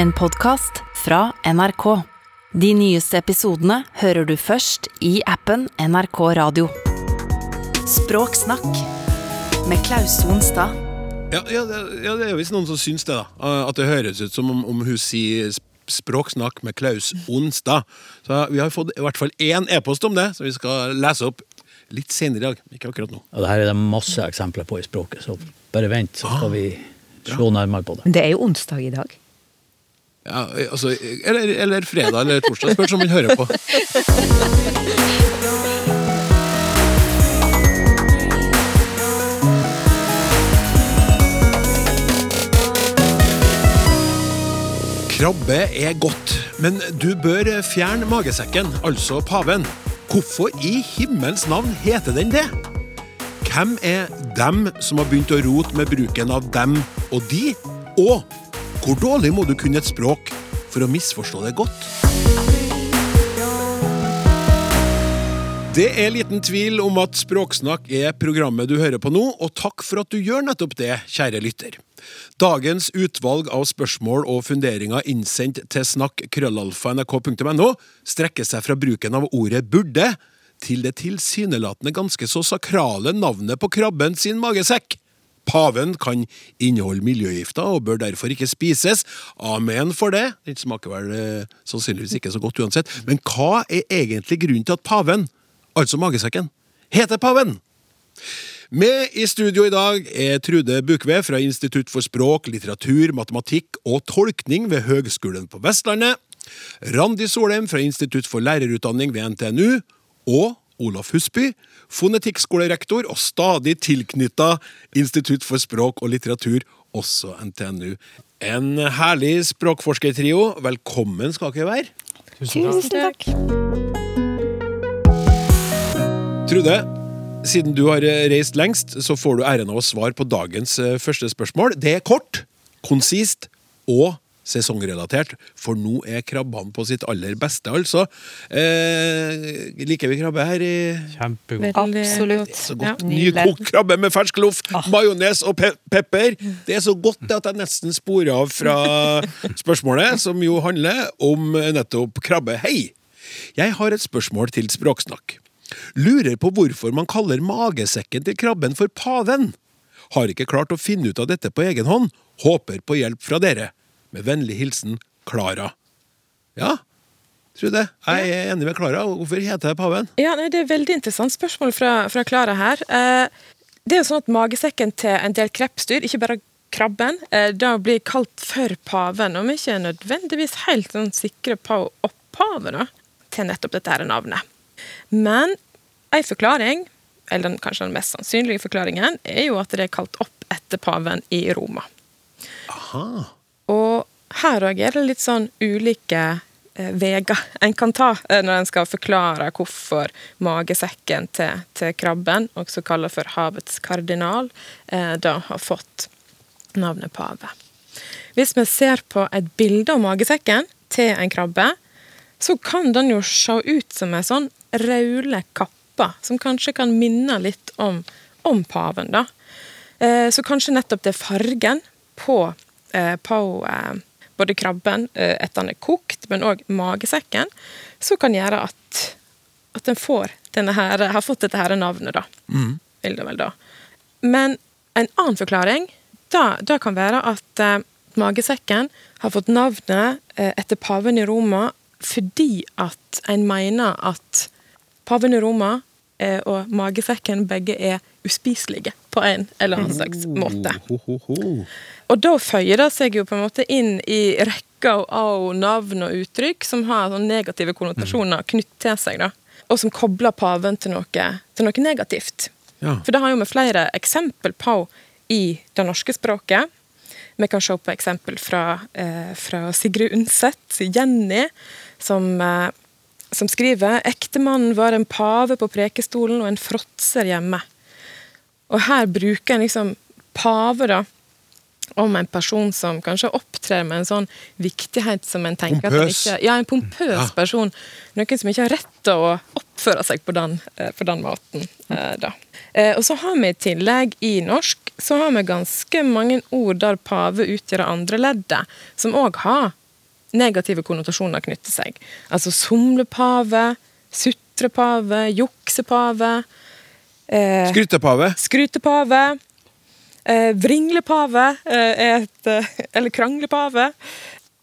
En podkast fra NRK. De nyeste episodene hører du først i appen NRK Radio. Språksnakk med Klaus Sonstad. Ja, ja, ja, det er visst noen som syns det, da. Eh, At det høres ut som om, om hun sier språksnakk med Klaus Onstad. Så vi har fått i hvert fall én e-post om det, som vi skal lese opp litt senere i dag. Ikke akkurat nå. Ja, det her er det masse eksempler på i språket, så bare vent, så skal vi se nærmere på det. Men det er jo onsdag i dag. Ja, altså, eller, eller fredag eller torsdag, spørs om han hører på. Krabbe er godt, men du bør fjerne magesekken, altså paven. Hvorfor i himmels navn heter den det? Hvem er dem som har begynt å rote med bruken av dem og de? Og hvor dårlig må du kunne et språk for å misforstå det godt? Det er liten tvil om at Språksnakk er programmet du hører på nå, og takk for at du gjør nettopp det, kjære lytter. Dagens utvalg av spørsmål og funderinger innsendt til snakk.krøllalfa.nrk.no strekker seg fra bruken av ordet burde til det tilsynelatende ganske så sakrale navnet på krabben sin magesekk. Paven kan inneholde miljøgifter og bør derfor ikke spises. Amen for det. Den smaker vel eh, sannsynligvis ikke så godt uansett. Men hva er egentlig grunnen til at paven, altså magesekken, heter paven? Med i studio i dag er Trude Bukve fra Institutt for språk, litteratur, matematikk og tolkning ved Høgskolen på Vestlandet. Randi Solheim fra Institutt for lærerutdanning ved NTNU. Og Olaf Husby, fonetikkskolerektor og stadig tilknytta Institutt for språk og litteratur, også NTNU. En herlig språkforskertrio. Velkommen skal dere være. Tusen takk. Trude, siden du har reist lengst, så får du æren av å svare på dagens eh, første spørsmål. Det er kort, konsist og sesongrelatert, for nå er krabbene på sitt aller beste, altså. Eh, liker vi krabbe her i Kjempegodt. Absolutt. Så godt. Ja. Nykokt krabbe med fersk loff, majones og pe pepper. Det er så godt det at jeg nesten sporer av fra spørsmålet, som jo handler om nettopp krabbe. Hei! Jeg har et spørsmål til Språksnakk. Lurer på hvorfor man kaller magesekken til krabben for paven. Har ikke klart å finne ut av dette på egen hånd. Håper på hjelp fra dere. Med vennlig hilsen Klara. Ja, tror det. jeg er enig med Klara. Hvorfor heter det paven? Ja, nei, Det er et veldig interessant spørsmål fra Klara her. Eh, det er jo sånn at Magesekken til en del krepsdyr, ikke bare krabben, eh, da blir kalt for paven. Og vi er ikke nødvendigvis helt sånn sikre på opphavet til nettopp dette her navnet. Men en forklaring, eller den, kanskje den mest sannsynlige forklaringen, er jo at det er kalt opp etter paven i Roma. Aha. Og her òg er det litt sånn ulike eh, veier en kan ta eh, når en skal forklare hvorfor magesekken til, til krabben, også kalt for havets kardinal, eh, da har fått navnet pave. Hvis vi ser på et bilde av magesekken til en krabbe, så kan den jo se ut som en sånn raule kappe, som kanskje kan minne litt om, om paven, da. Eh, Så kanskje nettopp det fargen på, på eh, både krabben eh, etter den er kokt, men òg magesekken, som kan gjøre at, at en får denne her, har fått dette her navnet, da. Vil det vel da. Men en annen forklaring, da, da kan være at eh, magesekken har fått navnet eh, etter paven i Roma fordi at en mener at paven i Roma eh, og magesekken begge er uspiselige på en eller annen slags måte. Ho, ho. Og da føyer det seg jo på en måte inn i rekka av navn og uttrykk som har sånn negative konnotasjoner knyttet til seg, da. Og som kobler paven til noe, til noe negativt. Ja. For det har jo vi flere eksempel på i det norske språket. Vi kan se på eksempel fra, eh, fra Sigrid Undset, Jenny, som, eh, som skriver ektemannen var en pave på prekestolen og en fråtser hjemme. Og her bruker en liksom pave da, om en person som kanskje opptrer med en sånn viktighet som en tenker at en Pompøs. ikke, Ja, en pompøs Ja. person. Noen som ikke har rett til å oppføre seg på den, eh, på den måten. eh, da. Eh, Og så har vi i tillegg i norsk så har vi ganske mange ord der pave utgjør andre leddet, som òg har negative konnotasjoner knytter seg. Altså somlepave, sutrepave, juksepave. Eh, Skrytepave. Skrytepave. Eh, vringlepave eh, et eh, Eller kranglepave.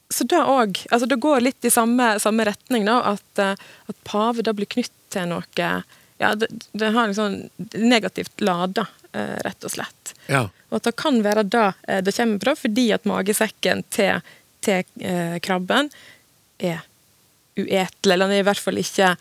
Så det òg altså Det går litt i samme, samme retning, da. At, eh, at pave da blir knytt til noe Ja, det, det har liksom negativt lada, eh, rett og slett. Ja. Og at det kan være det det kommer fra, fordi at magesekken til, til krabben er uetelig, Eller den er i hvert fall ikke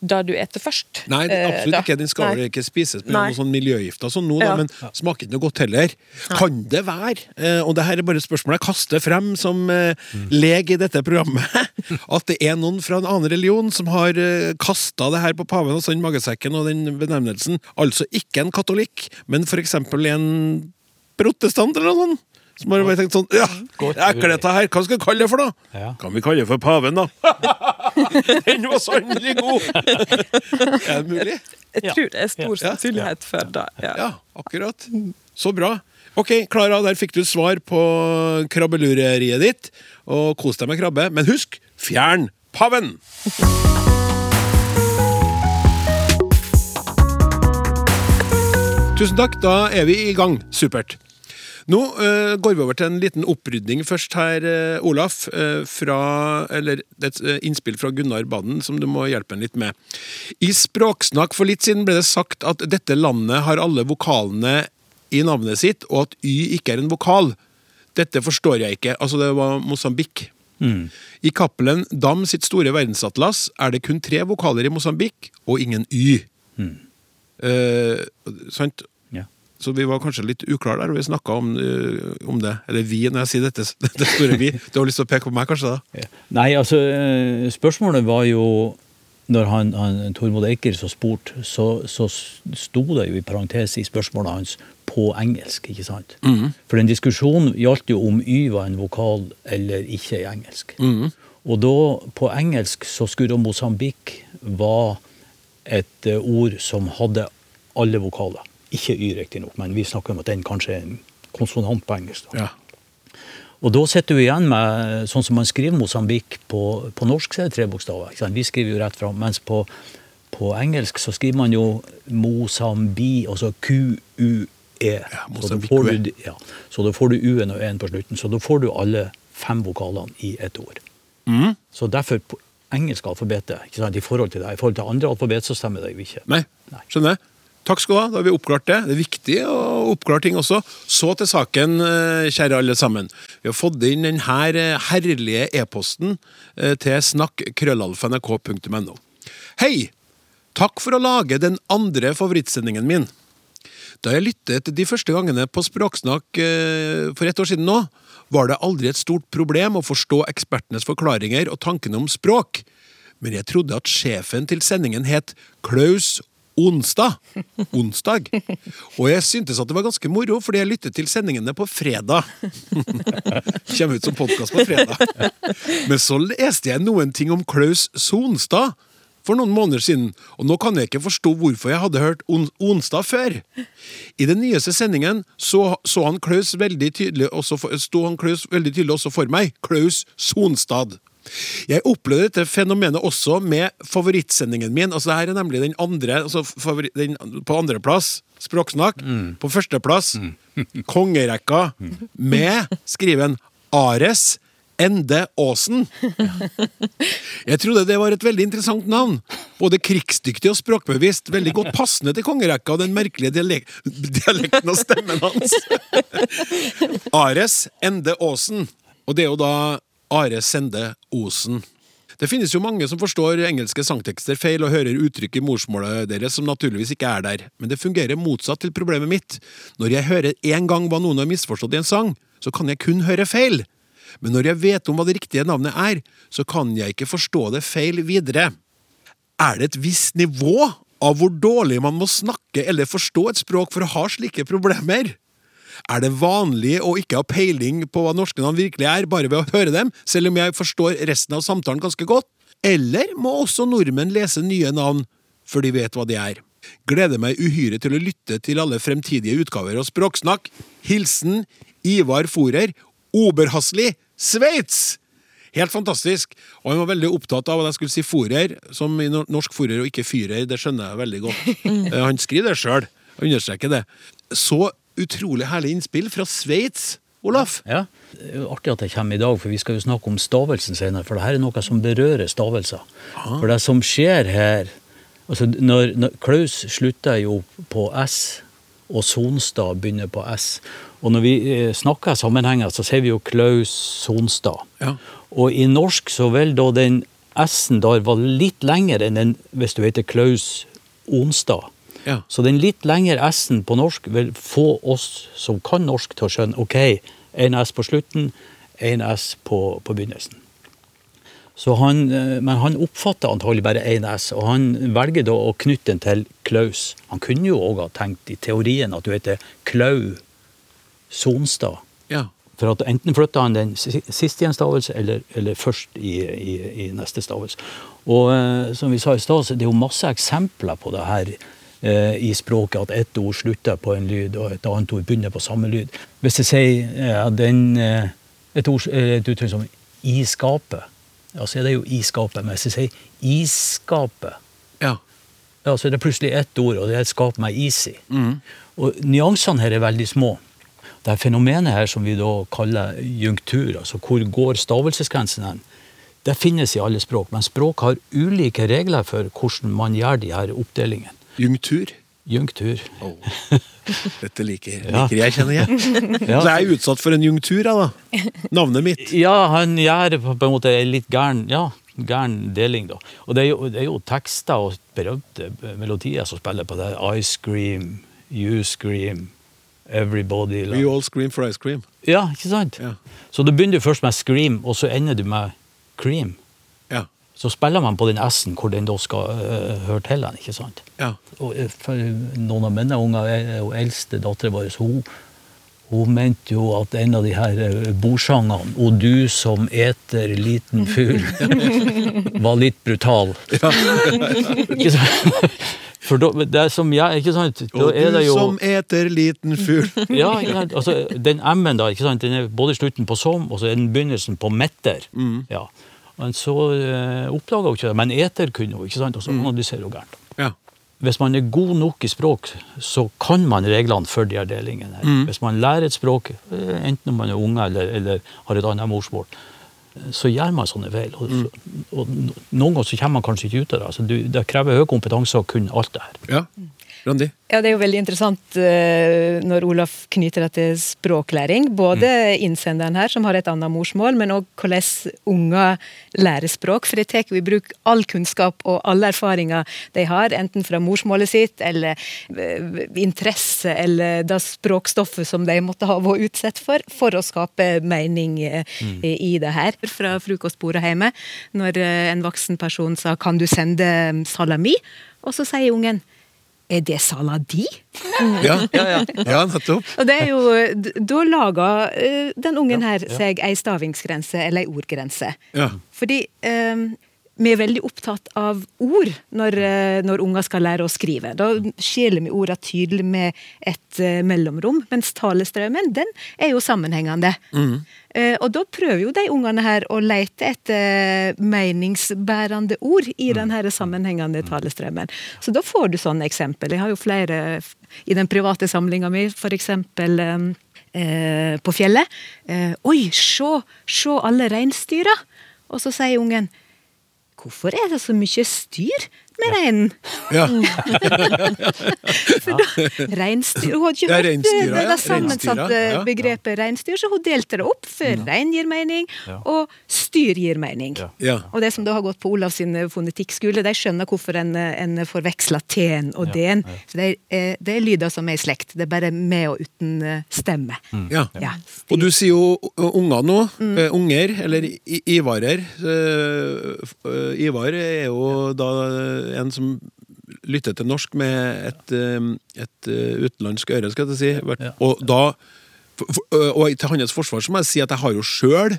det du eter først. Nei, eh, absolutt da. ikke. Den skal vel ikke spises med noen sånn miljøgifter som sånn nå, da, Ja. men smaker ikke noe godt heller. Kan det være, eh, og det her er bare et spørsmål jeg kaster frem som mm. leg i dette programmet, at det er noen fra en annen religion som har kasta det her på paven, og sånn magesekken og den benevnelsen? Altså ikke en katolikk, men for eksempel en protestant eller noe sånt? Som du bare tenke sånn Ja, ekkelt dette her, hva skal vi kalle det for, da? Ja. Kan vi kalle det for paven, da? Den var sannelig god! er det mulig? Jeg tror det er stor Ja. sannsynlighet for det. Ja. Ja, akkurat. Så bra. Ok, Klara, der fikk du svar på krabbelureriet ditt. Og kos deg med krabbe. Men husk, fjern paven! Tusen takk, da er vi i gang. Supert. Nå uh, går vi over til en liten opprydning først her, uh, Olaf. Uh, fra, eller er et innspill fra Gunnar Baden som du må hjelpe en litt med. I Språksnakk for litt siden ble det sagt at dette landet har alle vokalene i navnet sitt, og at Y ikke er en vokal. Dette forstår jeg ikke. Altså, det var Mosambik. I Cappelen Dam sitt store verdensatlas er det kun tre vokaler i Mosambik, og ingen Y. Eh, sant? Så vi var kanskje litt uklare der, og vi snakka om, eh, om det. Eller vi, når jeg sier dette, det store vi. Du har lyst til å peke på meg, kanskje? da? Nei, altså, eh, spørsmålet var jo Når han, han, Tormod Eiker så spurte, så, så sto det jo i parentes i spørsmålet hans på engelsk, ikke sant? For den diskusjonen gjaldt jo om Y var en vokal eller ikke i engelsk. Og da, på engelsk, så skulle Mosambik var et eh, ord som hadde alle vokaler. Ikke Y, riktignok, men vi snakker om at den kanskje er en konsonant på engelsk. Da. Ja. Og da sitter du igjen med sånn som man skriver Mosambik på, på norsk, så er det tre bokstaver. Vi skriver jo rett fram. Mens på, på engelsk så skriver man jo Mosambi, altså Q-U-E. Ja, så, da Mosambik får du, ja, så da får du U-en og E-en på slutten. Så da får du alle fem vokalene i ett ord. Mm. Så derfor på engelsk alfabetet, ikke sant? i forhold til det, i forhold til andre alfabet, så stemmer det jo ikke. Nei. skjønner jeg. Takk skal du ha, da har vi oppklart det. Det er viktig å oppklare ting også. Så til saken, eh, kjære alle sammen. Vi har fått inn denne herlige e-posten eh, til snakk.krøllalfa.nrk.no. Hei! Takk for å lage den andre favorittsendingen min. Da jeg lyttet de første gangene på Språksnakk eh, for et år siden nå, var det aldri et stort problem å forstå ekspertenes forklaringer og tankene om språk, men jeg trodde at sjefen til sendingen het Klaus Onsdag. Onsdag. Og jeg syntes at det var ganske moro, fordi jeg lyttet til sendingene på fredag. Kommer ut som podkast på fredag. Men så leste jeg noen ting om Klaus Sonstad for noen måneder siden, og nå kan jeg ikke forstå hvorfor jeg hadde hørt on onsdag før. I den nyeste sendingen så, så han Klaus veldig tydelig også for, sto han Klaus veldig tydelig også for meg. Klaus Sonstad. Jeg opplevde dette fenomenet også med favorittsendingen min. altså Her er nemlig den andre altså favoritt, den, På andreplass Språksnakk. På førsteplass Kongerekka med skriven Ares Ende Aasen. Jeg trodde det var et veldig interessant navn. Både krigsdyktig og språkbevisst. Veldig godt passende til kongerekka og den merkelige dialek dialekten og stemmen hans. Ares Ende Aasen. Og det er jo da Are Sende Osen. Det finnes jo mange som forstår engelske sangtekster feil og hører uttrykk i morsmålet deres som naturligvis ikke er der, men det fungerer motsatt til problemet mitt. Når jeg hører én gang hva noen har misforstått i en sang, så kan jeg kun høre feil. Men når jeg vet om hva det riktige navnet er, så kan jeg ikke forstå det feil videre. Er det et visst nivå av hvor dårlig man må snakke eller forstå et språk for å ha slike problemer? Er det vanlig å ikke ha peiling på hva norske navn virkelig er, bare ved å høre dem, selv om jeg forstår resten av samtalen ganske godt? Eller må også nordmenn lese nye navn før de vet hva de er? Gleder meg uhyre til å lytte til alle fremtidige utgaver av Språksnakk. Hilsen Ivar Forer, Oberhasli, Sveits! Helt fantastisk. Og han var veldig opptatt av at jeg skulle si forer, som i norsk forer og ikke fyrer. Det skjønner jeg veldig godt. Eh, Han skriver det sjøl, understreker det. Så utrolig herlig innspill fra Sveits, Olaf. Ja, det er artig at jeg kommer i dag, for vi skal jo snakke om stavelsen senere. For det her er noe som berører stavelser. For det som skjer her altså når, når Klaus slutter jo på S, og Sonstad begynner på S. Og når vi eh, snakker sammenhenger, så sier vi jo Klaus Sonstad. Ja. Og i norsk så vil da den S-en der være litt lengre enn den hvis du heter Klaus Onsdag. Ja. Så den litt lengre S-en på norsk vil få oss som kan norsk til å skjønne ok, en S på slutten, en S på, på begynnelsen. Så han, eh, men han oppfatter antagelig bare én S, og han velger da å knytte den til Klaus. Han kunne jo òg ha tenkt i teorien at du heter Klau Sonstad. Ja. For at enten flytter han den si- sist i en stavelse, eller, eller først i, i, i neste stavelse. Og eh, som vi sa i stad, det er jo masse eksempler på det her i språket, at ett ord slutter på en lyd, og et annet ord begynner på samme lyd. Hvis jeg sier eh, den, eh, et, ord, eh, et uttrykk som i skapet, ja, så er det jo i skapet. Men hvis jeg sier i skapet, Ja. ja, så er det plutselig ett ord, og det er skap meg is i. Og nyansene her er veldig små. Det her fenomenet her som vi da kaller junktur, altså hvor går stavelsesgrensen hen, det finnes i alle språk, men språk har ulike regler for hvordan man gjør de her oppdelingene. Jungtur. Junktur. Dette liker, Ja. jeg, kjenner jeg. Ja. Så jeg er utsatt for en jungtur, da. Navnet mitt. Ja, han gjør på en måte en litt gæren ja, gæren deling, da. Og det er, jo, det er jo tekster og berømte melodier som spiller på det. I scream, you scream, everybody We all scream for ice cream. Ja, ikke sant? Ja. Så du begynner først med scream, og så ender du med cream. Ja. Så spiller man på den S-en hvor den da skal uh, høre til den, ikke sant? Ja. Og øh, for noen av mine unger, og eldste datteren vår, hun, hun mente jo at en av de her øh, bordsangene, 'O du som eter liten fugl', var litt brutal. Ja. For da, det er som jeg, ikke sant? Da Og det du jo som eter liten fugl. ja. Altså, den M-en da, ikke sant? den er både slutten på som, og så er den begynnelsen på metter. Ja. Men så eh, oppdaga hun ikke det. Men eter kunne hun, ikke sant? og så analyserer hun gærent. Ja. Hvis man er god nok i språk, så kan man reglene for de her delingene. her. Hvis man lærer et språk, eh, enten om man er unge eller, eller har et annet morsmål, eh, så gjør man sånne feil. Og, og noen ganger så kommer man kanskje ikke ut av det. Altså, det krever høy kompetanse å kunne alt det her. ja. Randi? Ja, Det er jo veldig interessant eh, når Olaf knyter det til språklæring. Både innsenderen her, som har et annet morsmål, men òg hvordan unger lærer språk. For de tar jo i bruk all kunnskap og alle erfaringer de har, enten fra morsmålet sitt, eller eh, interesse, eller det språkstoffet som de måtte ha vært utsatt for, for å skape mening mm. i det her. Fra frokostbordet hjemme, når eh, en voksen person sa 'kan du sende salami', og så sier ungen er det saladi? Ja, ja, nettopp. Og det er jo, Da lager eh, den ungen her seg ei stavingsgrense, eller ei ordgrense. Ja. Fordi eh, vi er veldig opptatt av ord når, eh, når unger skal lære å skrive. Da skjeler vi ordene tydelig med et uh, mellomrom, mens talestrømmen den er jo sammenhengende. Eh, og da prøver jo de ungene her å lete etter meningsbærende ord i den her sammenhengende talestrømmen. Så da får du sånne eksempel. Jeg har jo flere i den private samlinga mi, eksempel eh, eh, på fjellet. Oi, se, se alle reinsdyra! Og så sier ungen Hvorfor er det så mye styr med reinen? Ja. Reinsdyr Hun hadde ikke hørt det, det, det sammensatte ja. begrepet reinsdyr, så hun delte det opp. For rein gir mening, og styr gir mening. Ja. Ja. Og de som da har gått på Olavs sin fonetikkskole, de skjønner hvorfor en, en forveksler t-en og d-en. Så det er, det er lyder som er i slekt. Det er bare med og uten eh, stemme. ja. Ja, Og du sier jo unger nå. Mm. eh, unger, eller i- Ivarer. Eh, eh, Ivar er jo da en som lytter til norsk med et, et eh, utenlandsk øre, skal jeg si. Og da Og til hans forsvar så må jeg si at jeg har jo sjøl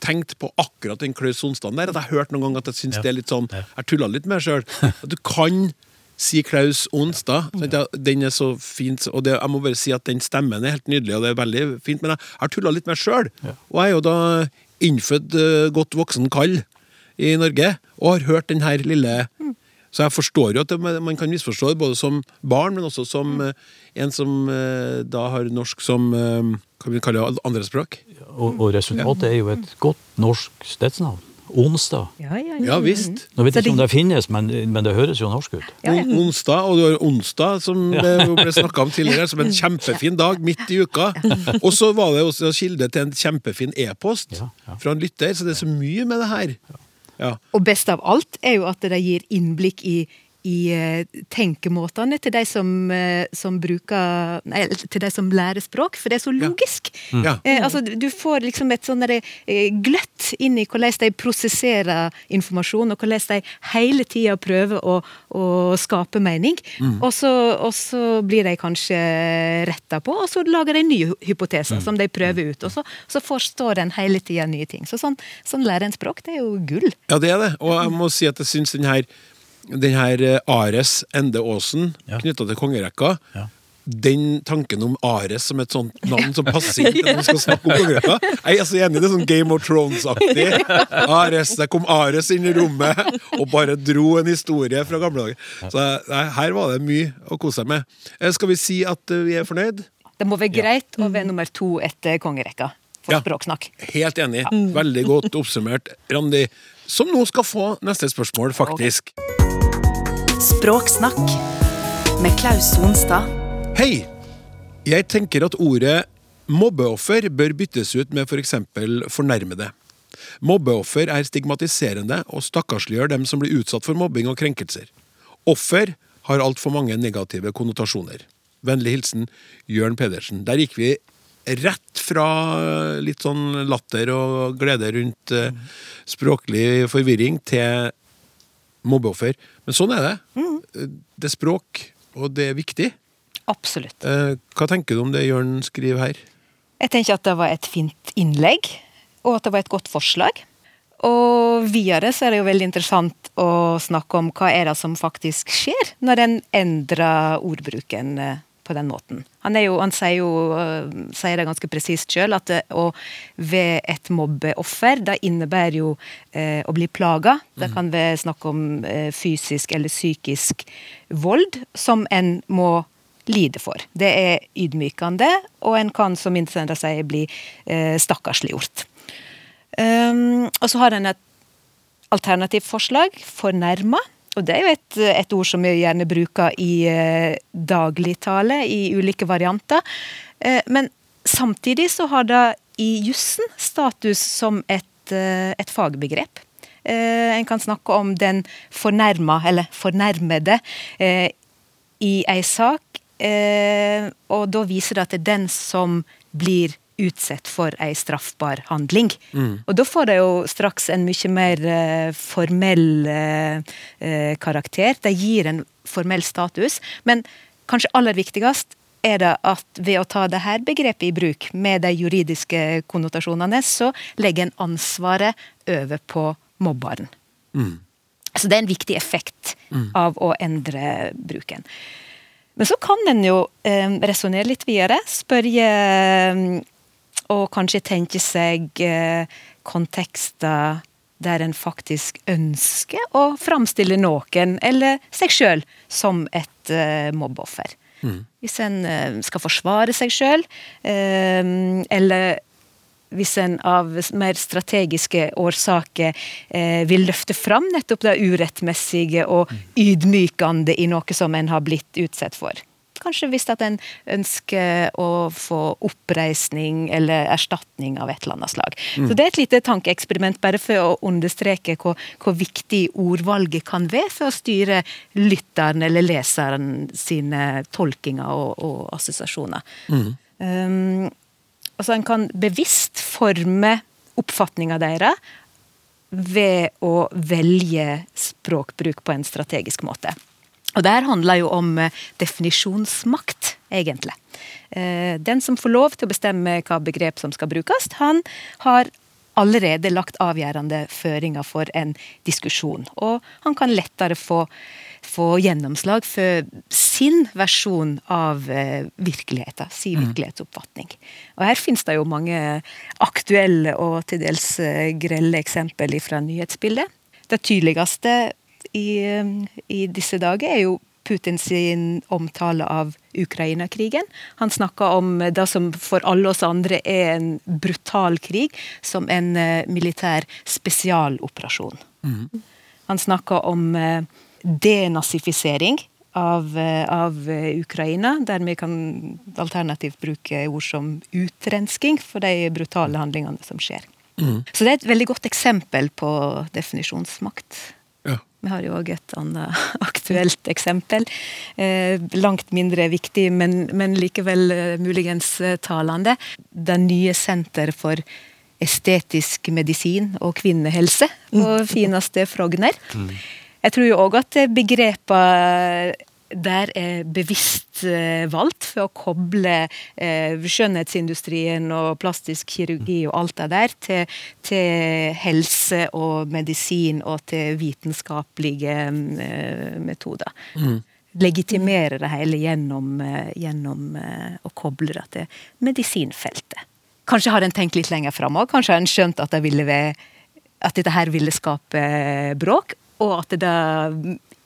tenkt på akkurat den Klaus Sonstad der. At jeg har hørt noen ganger at jeg syns Ja. det er litt sånn. Jeg tulla litt med sjøl. At du kan si Klaus Onsdag. Ja, Den er så fint, og det, jeg må bare si at den stemmen er helt nydelig, og det er veldig fint, men jeg har tulla litt med meg sjøl. Og jeg er jo da innfødt, godt voksen kall i Norge, og har hørt den her lille Så jeg forstår jo at det, man kan misforstå det både som barn, men også som mm. en som eh, da har norsk som kan vi kalle det, andrespråk. Og, og resultatet er jo et godt norsk stedsnavn. Onsdag. Ja, ja, ja. Ja visst. Nå vet jeg ikke om det- finnes, men, men det høres jo norsk ut. Ja, ja. Onsdag, og du har onsdag, som det ble snakka om tidligere, som en kjempefin dag midt i uka. Og så var det også kilde til en kjempefin e-post Ja, ja. fra en lytter, så det er så mye med det her. Ja. Og best av alt er jo at det gir innblikk i, i eh, tenkemåtene til de som, eh, som bruker Nei, til de som lærer språk, for det er så logisk. Ja. Eh, altså, du får liksom et sånn eh, gløtt inn i hvordan de prosesserer informasjon, og hvordan de hele tida prøver å, å skape mening. Og, så, og så blir de kanskje retta på, og så lager de nye hypoteser som de prøver ut. Og så, så forstår en hele tida nye ting. Så sånn, sånn lærer en språk, det er jo gull. Ja, det er det. Og jeg må si at jeg syns den her, den her eh, Ares Ende Aasen Ja. knytta til kongerekka Ja. Den tanken om Ares som et sånt navn som passer ikke når man skal snakke om kongerekka Jeg er så enig det er sånn Game of Thrones-aktig. Ares, Der kom Ares inn i rommet og bare dro en historie fra gamle dager. Så nei, her var det mye å kose seg med. Eh, Skal vi si at eh, vi er fornøyd? Det må være greit å være nummer to etter kongerekka for Ja. språksnakk. Helt enig. Veldig godt oppsummert, Randi. Som nå skal få neste spørsmål, faktisk. Språksnakk med Klaus Sonstad. Hei! Jeg tenker at ordet mobbeoffer bør byttes ut med f.eks. For fornærmede. Mobbeoffer er stigmatiserende og stakkarsliggjør dem som blir utsatt for mobbing og krenkelser. Offer har altfor mange negative konnotasjoner. Vennlig hilsen Jørn Pedersen. Der gikk vi rett fra litt sånn latter og glede rundt eh, språklig forvirring til mobbeoffer. Men sånn er det. Det er språk, og det er viktig. Absolutt. Eh, hva tenker du om det Jørn skriver her? Jeg tenker at det var et fint innlegg, og at det var et godt forslag. Og videre så er det jo veldig interessant å snakke om hva er det som faktisk skjer når en endrer ordbruken eh, på den måten. Han, jo, han sier jo eh, sier det ganske presist sjøl, at å ved et mobbeoffer, det innebærer jo eh, å bli plaga. Det kan være snakk om eh, fysisk eller psykisk vold som en må lide for. Det er ydmykende, og en kan, som innsender sier, bli eh, stakkarsliggjort. Um, og så har en et alternativt forslag, fornærma. Og det er jo et, et ord som vi gjerne bruker i eh, dagligtale, i ulike varianter. Eh, men samtidig så har det i jussen status som et, eh, et fagbegrep. En kan snakke om den fornærma, eller fornærmede, i ei sak. Og da viser det at det er den som blir utsatt for ei straffbar handling. Og da får det jo straks en mye mer eh, formell eh, eh, karakter. Det gir en formell status. Men kanskje aller viktigst er det at ved å ta det her begrepet i bruk, med de juridiske konnotasjonene, så legger en ansvaret over på mobberen. Så det er en viktig effekt av å endre bruken. Men så kan en jo eh, resonnere litt videre. Spørre eh, og kanskje tenke seg eh, kontekster der en faktisk ønsker å framstille noen, eller seg sjøl, som et mobbeoffer. mobbeoffer. Hvis en eh, skal forsvare seg sjøl, eh, eller hvis en av mer strategiske årsaker eh, vil løfte fram nettopp det urettmessige og ydmykende i noe som en har blitt utsatt for. Kanskje hvis at en ønsker å få oppreisning eller erstatning av et eller annet slag. Så Det er et lite tankeeksperiment bare for å understreke hvor, hvor viktig ordvalget kan være for å styre lytteren eller leseren sine tolkinger og, og assosiasjoner. Um, altså En kan bevisst forme oppfatninga deres ved å velge språkbruk på en strategisk måte. Og der handler jo om eh, definisjonsmakt, egentlig. Eh, Den som får lov til å bestemme hva begrep som skal brukes, han har allerede lagt avgjørende føringer for en diskusjon. Og han kan lettere få, få gjennomslag for sin versjon av eh, virkeligheten, sin virkelighetsoppfatning. Og her finnes det jo mange aktuelle og til dels grelle eksempel fra nyhetsbildet. Det tydeligste i, eh, i disse dager er jo Putins omtale av Ukraina-krigen. Han snakker om det som for alle oss andre er en brutal krig, som en uh, militær spesialoperasjon. Mm. Han snakker om uh, denazifisering av, uh, av Ukraina, der vi kan alternativt bruke ord som utrensking for de brutale handlingene som skjer. Mm. Så det er et veldig godt eksempel på definisjonsmakt. Vi har jo òg et annet aktuelt eksempel. Eh, langt mindre viktig, men, men likevel eh, muligens eh, talende. Det nye Senter for estetisk medisin og kvinnehelse på mm. fineste Frogner. Mm. Jeg tror jo òg at begrepene der er bevisst eh, valgt for å koble eh, skjønnhetsindustrien og plastisk kirurgi og alt det der til, til helse og medisin og til vitenskapelige eh, metoder. Mm. Legitimere det hele gjennom, gjennom å koble det til medisinfeltet. Kanskje har en tenkt litt lenger fram òg. Kanskje har en skjønt at, det ville at dette her ville skape bråk, og at det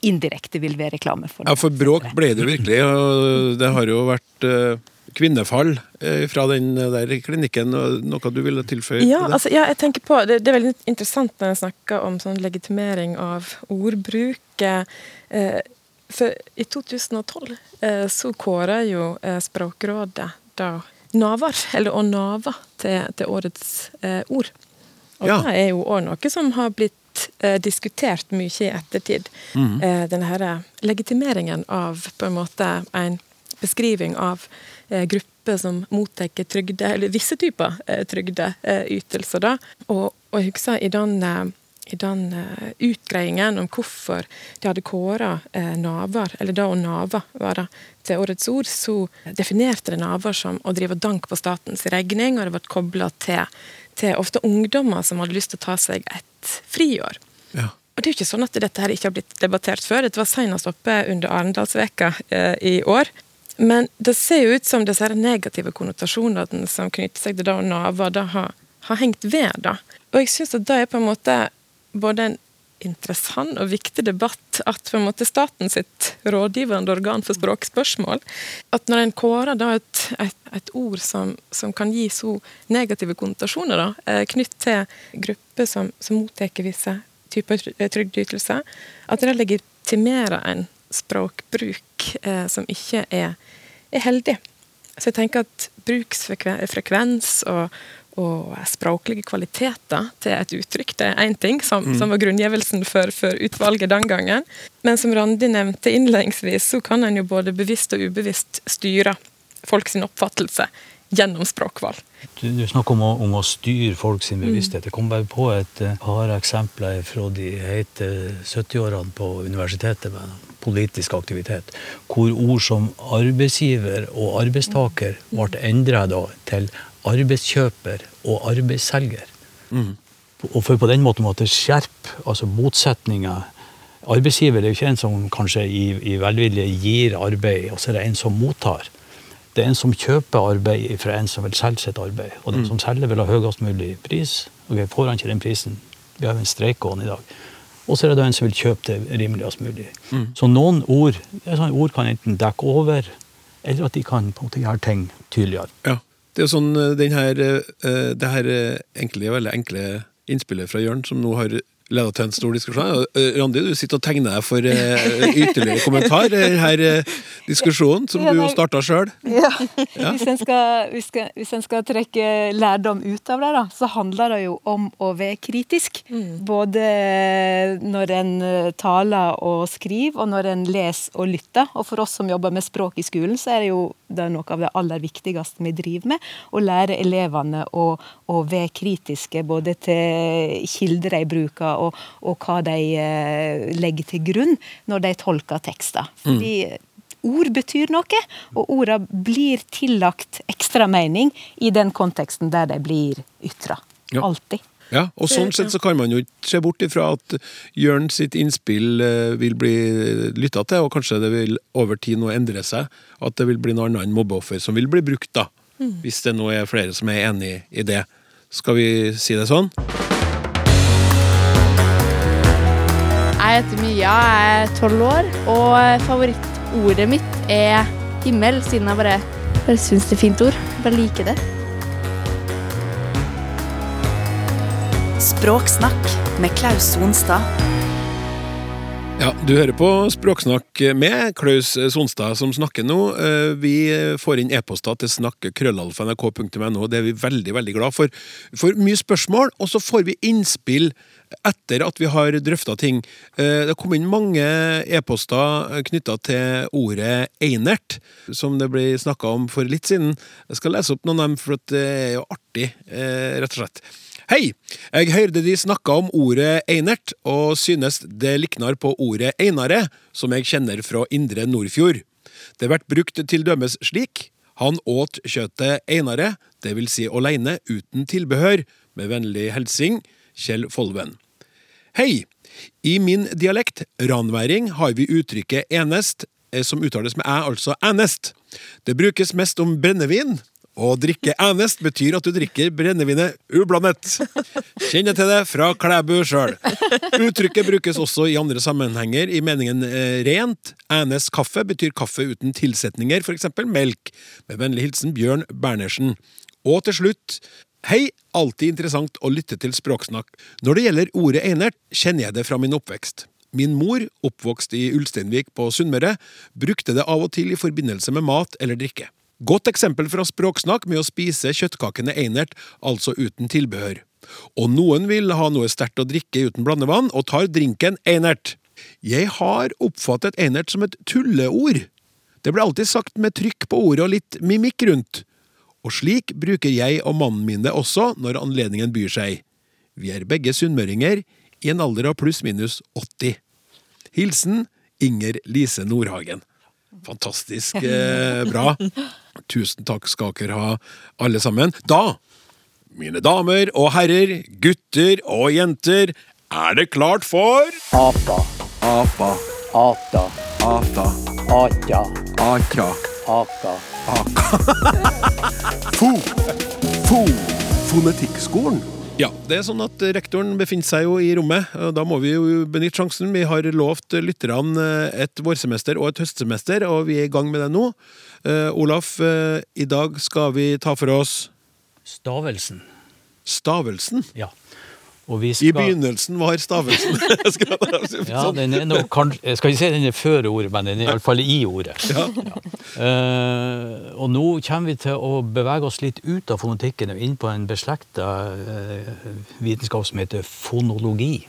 indirekte vil være reklame for. Ja, for bråk ble det virkelig. og Det har jo vært uh, kvinnefall uh, fra den der klinikken. Noe du ville tilføye? Ja, altså, ja, jeg tenker på, det, det, er veldig interessant når jeg snakker om sånn legitimering av ordbruk. Uh, for i 2012 så kåra jo Språkrådet da navar, eller å nava, til, til årets ord. Og ja. det er jo òg noe som har blitt eh, diskutert mye i ettertid. Mm. Eh, denne her legitimeringen av på en måte en beskriving av eh, grupper som mottar trygde, eller visse typer eh, trygdeytelser. da. Og, og jeg husker i den, eh, i den uh, utgreiingen om hvorfor de hadde kåra uh, Navar, eller da å nava var det, til årets ord, så definerte det Navar som å drive dank på statens regning, og det ble kobla til, til ofte ungdommer som hadde lyst til å ta seg et friår. Ja. Og Det er jo ikke sånn at dette her ikke har blitt debattert før. Dette var senest oppe under Arendalsveka eh, i år. Men det ser jo ut som disse negative konnotasjonene som knytter seg til det å nave, det har, har, hengt ved. da. Og jeg syns at det er på en måte både en interessant og viktig debatt at på en måte staten sitt rådgivende organ for språkspørsmål At når en kårer da et, et, et ord som, som, kan gi så negative konnotasjoner da, eh, knytt til grupper som, som mottar visse typer trygdeytelser, at det legitimerer en språkbruk eh, som ikke er, er heldig. Så jeg tenker at bruksfrekvens og, og språklige kvaliteter til et uttrykk. Det er én ting, som, mm. som var grunngivelsen for, for, utvalget den gangen. Men som Randi nevnte innledningsvis, så kan en jo både bevisst og ubevisst styre folks oppfattelse gjennom språkvalg. Du, du snakker om å, om å, styre folks bevissthet. Jeg kom bare på et uh, par eksempler fra de hete 70-årene på universitetet med politisk aktivitet, hvor ord som arbeidsgiver og arbeidstaker ble endra til arbeidskjøper og arbeidsselger. Mm. Og for på den måten måtte skjerpe altså motsetninger. Arbeidsgiver er jo ikke en som kanskje i, i velvilje gir arbeid, og så er det en som mottar. Det er en som kjøper arbeid fra en som vil selge sitt arbeid. Og den mm. som selger, vil ha høyest mulig pris. Og okay, får han ikke den prisen, vi har jo en streik gående i dag. Og så er det da en som vil kjøpe det rimeligst mulig. Mm. Så noen ord, sånn ord kan enten dekke over, eller at de kan på en måte gjøre ting tydeligere. Ja. Det er jo sånn eh, den her, eh, det her eh, enkle, veldig enkle innspillet fra Jørn, som nå har leda til en stor diskusjon. Randi, du sitter og tegner deg for ytterligere kommentar i denne diskusjonen, som du jo starta sjøl. Ja. ja. Hvis, en skal, hvis, en skal, trekke lærdom ut av det, da, så handler det jo om å være kritisk. Mm. Både når en taler og skriver, og når en leser og lytter. Og for oss som jobber med språk i skolen, så er det jo det er noe av det aller viktigste vi driver med. Å lære elevene å, å være kritiske både til kilder de bruker, og, og hva de eh, legger til grunn når de tolker tekster. Fordi mm. ord betyr noe, og ordene blir tillagt ekstra mening i den konteksten der de blir ytra. Ja. Alltid. Ja, og sånn sett så kan man jo ikke se bort ifra at Jørn sitt innspill eh, vil bli lytta til, og kanskje det vil over tid nå endre seg. At det vil bli noe annet mobbeoffer som vil bli brukt, da. Hvis det nå er flere som er enig i det. Skal vi si det sånn? Jeg heter Mia, jeg er tolv år, og favorittordet mitt er himmel, siden jeg bare, bare syns det er fint ord. Bare liker det. Språksnakk med Klaus Sonstad. Ja, Du hører på Språksnakk med Klaus Sonstad som snakker nå. Eh, Vi får inn e-poster til snakk.krøllalfa.nrk.no. Det er vi veldig veldig glad for. Vi får mye spørsmål, og så får vi innspill etter at vi har drøfta ting. Eh, Det kom inn mange e-poster knytta til ordet einert, som det ble snakka om for litt siden. Jeg skal lese opp noen av dem, for det er jo artig, eh, rett og slett. Hei! Jeg hørte de snakka om ordet einert, og synes det liknar på ordet einare, som jeg kjenner fra Indre Nordfjord. Det blir brukt til dømes slik. Han åt kjøttet einare, det vil si aleine, uten tilbehør. Med vennlig hilsing Kjell Folven. Hei! I min dialekt, ranværing, har vi uttrykket enest, eh, som uttales med æ, altså ænest. Det brukes mest om brennevin. Å drikke enest betyr at du drikker brennevinet ublandet. Kjenner til det fra Klæbu sjøl. Uttrykket brukes også i andre sammenhenger i meningen eh, rent. enest kaffe betyr kaffe uten tilsetninger, f.eks. melk. Med vennlig hilsen Bjørn Bernersen. Og til slutt Hei, alltid interessant å lytte til språksnakk. Når det gjelder ordet einert, kjenner jeg det fra min oppvekst. Min mor, oppvokst i Ulsteinvik på Sunnmøre, brukte det av og til i forbindelse med mat eller drikke. Godt eksempel fra språksnakk med å spise kjøttkakene einert, altså uten tilbehør. Og noen vil ha noe sterkt å drikke uten blandevann, og tar drinken einert. Jeg har oppfattet einert som et tulleord. Det ble alltid sagt med trykk på ordet og litt mimikk rundt. Og slik bruker jeg og mannen min det også når anledningen byr seg. Vi er begge sunnmøringer, i en alder av pluss-minus 80. Hilsen Inger Lise Nordhagen. Fantastisk eh, bra. Tusen takk skal dere ha, alle sammen. Da, mine damer og herrer, gutter og jenter, er det klart for Apa, Apa, ata, ata, atja, aka, aka. fo, fo, fonetikkskolen. Ja, det er sånn at rektoren befinner seg jo i rommet, og da må vi jo benytte sjansen. Vi har lovt lytterne et vårsemester og et høstsemester, og vi er i gang med det nå. Uh, Olaf, uh, i dag skal vi ta for oss Stavelsen. stavelsen. Ja. Vi I begynnelsen var stavelsen. Ja, sånn. den er nok kanskje Jeg skal ikke si den er før ordet, men den er iallfall i ordet. Ja. Eh, og nå kommer vi til å bevege oss litt ut av fonetikken og inn på en beslekta uh, vitenskap som heter fonologi.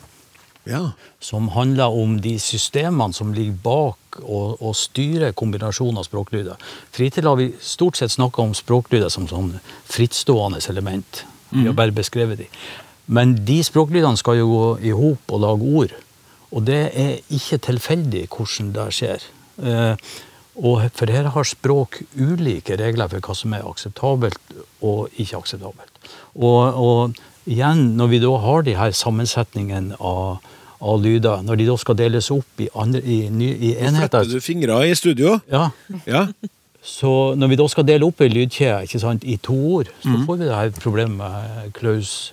ja. Som handler om de systemene som ligger bak og, og styrer kombinasjonen av språklyder. For har vi stort sett snakka om språklyder som sånn frittstående element. Vi har bare beskrevet de. Men de språklydene skal jo gå i hop og lage ord. Og det er ikke tilfeldig hvordan det skjer. Eh, og for her har språk ulike regler for hva som er akseptabelt og ikke akseptabelt. Og, og igjen, når vi da har de her sammensetningene av, av lyder, når de da skal deles opp i, andre, i, i, i enheter Fletter du fingre i studio? ja, Ja. så når vi da skal dele opp ei lydkjede i to ord, så får vi det her problemet med Klaus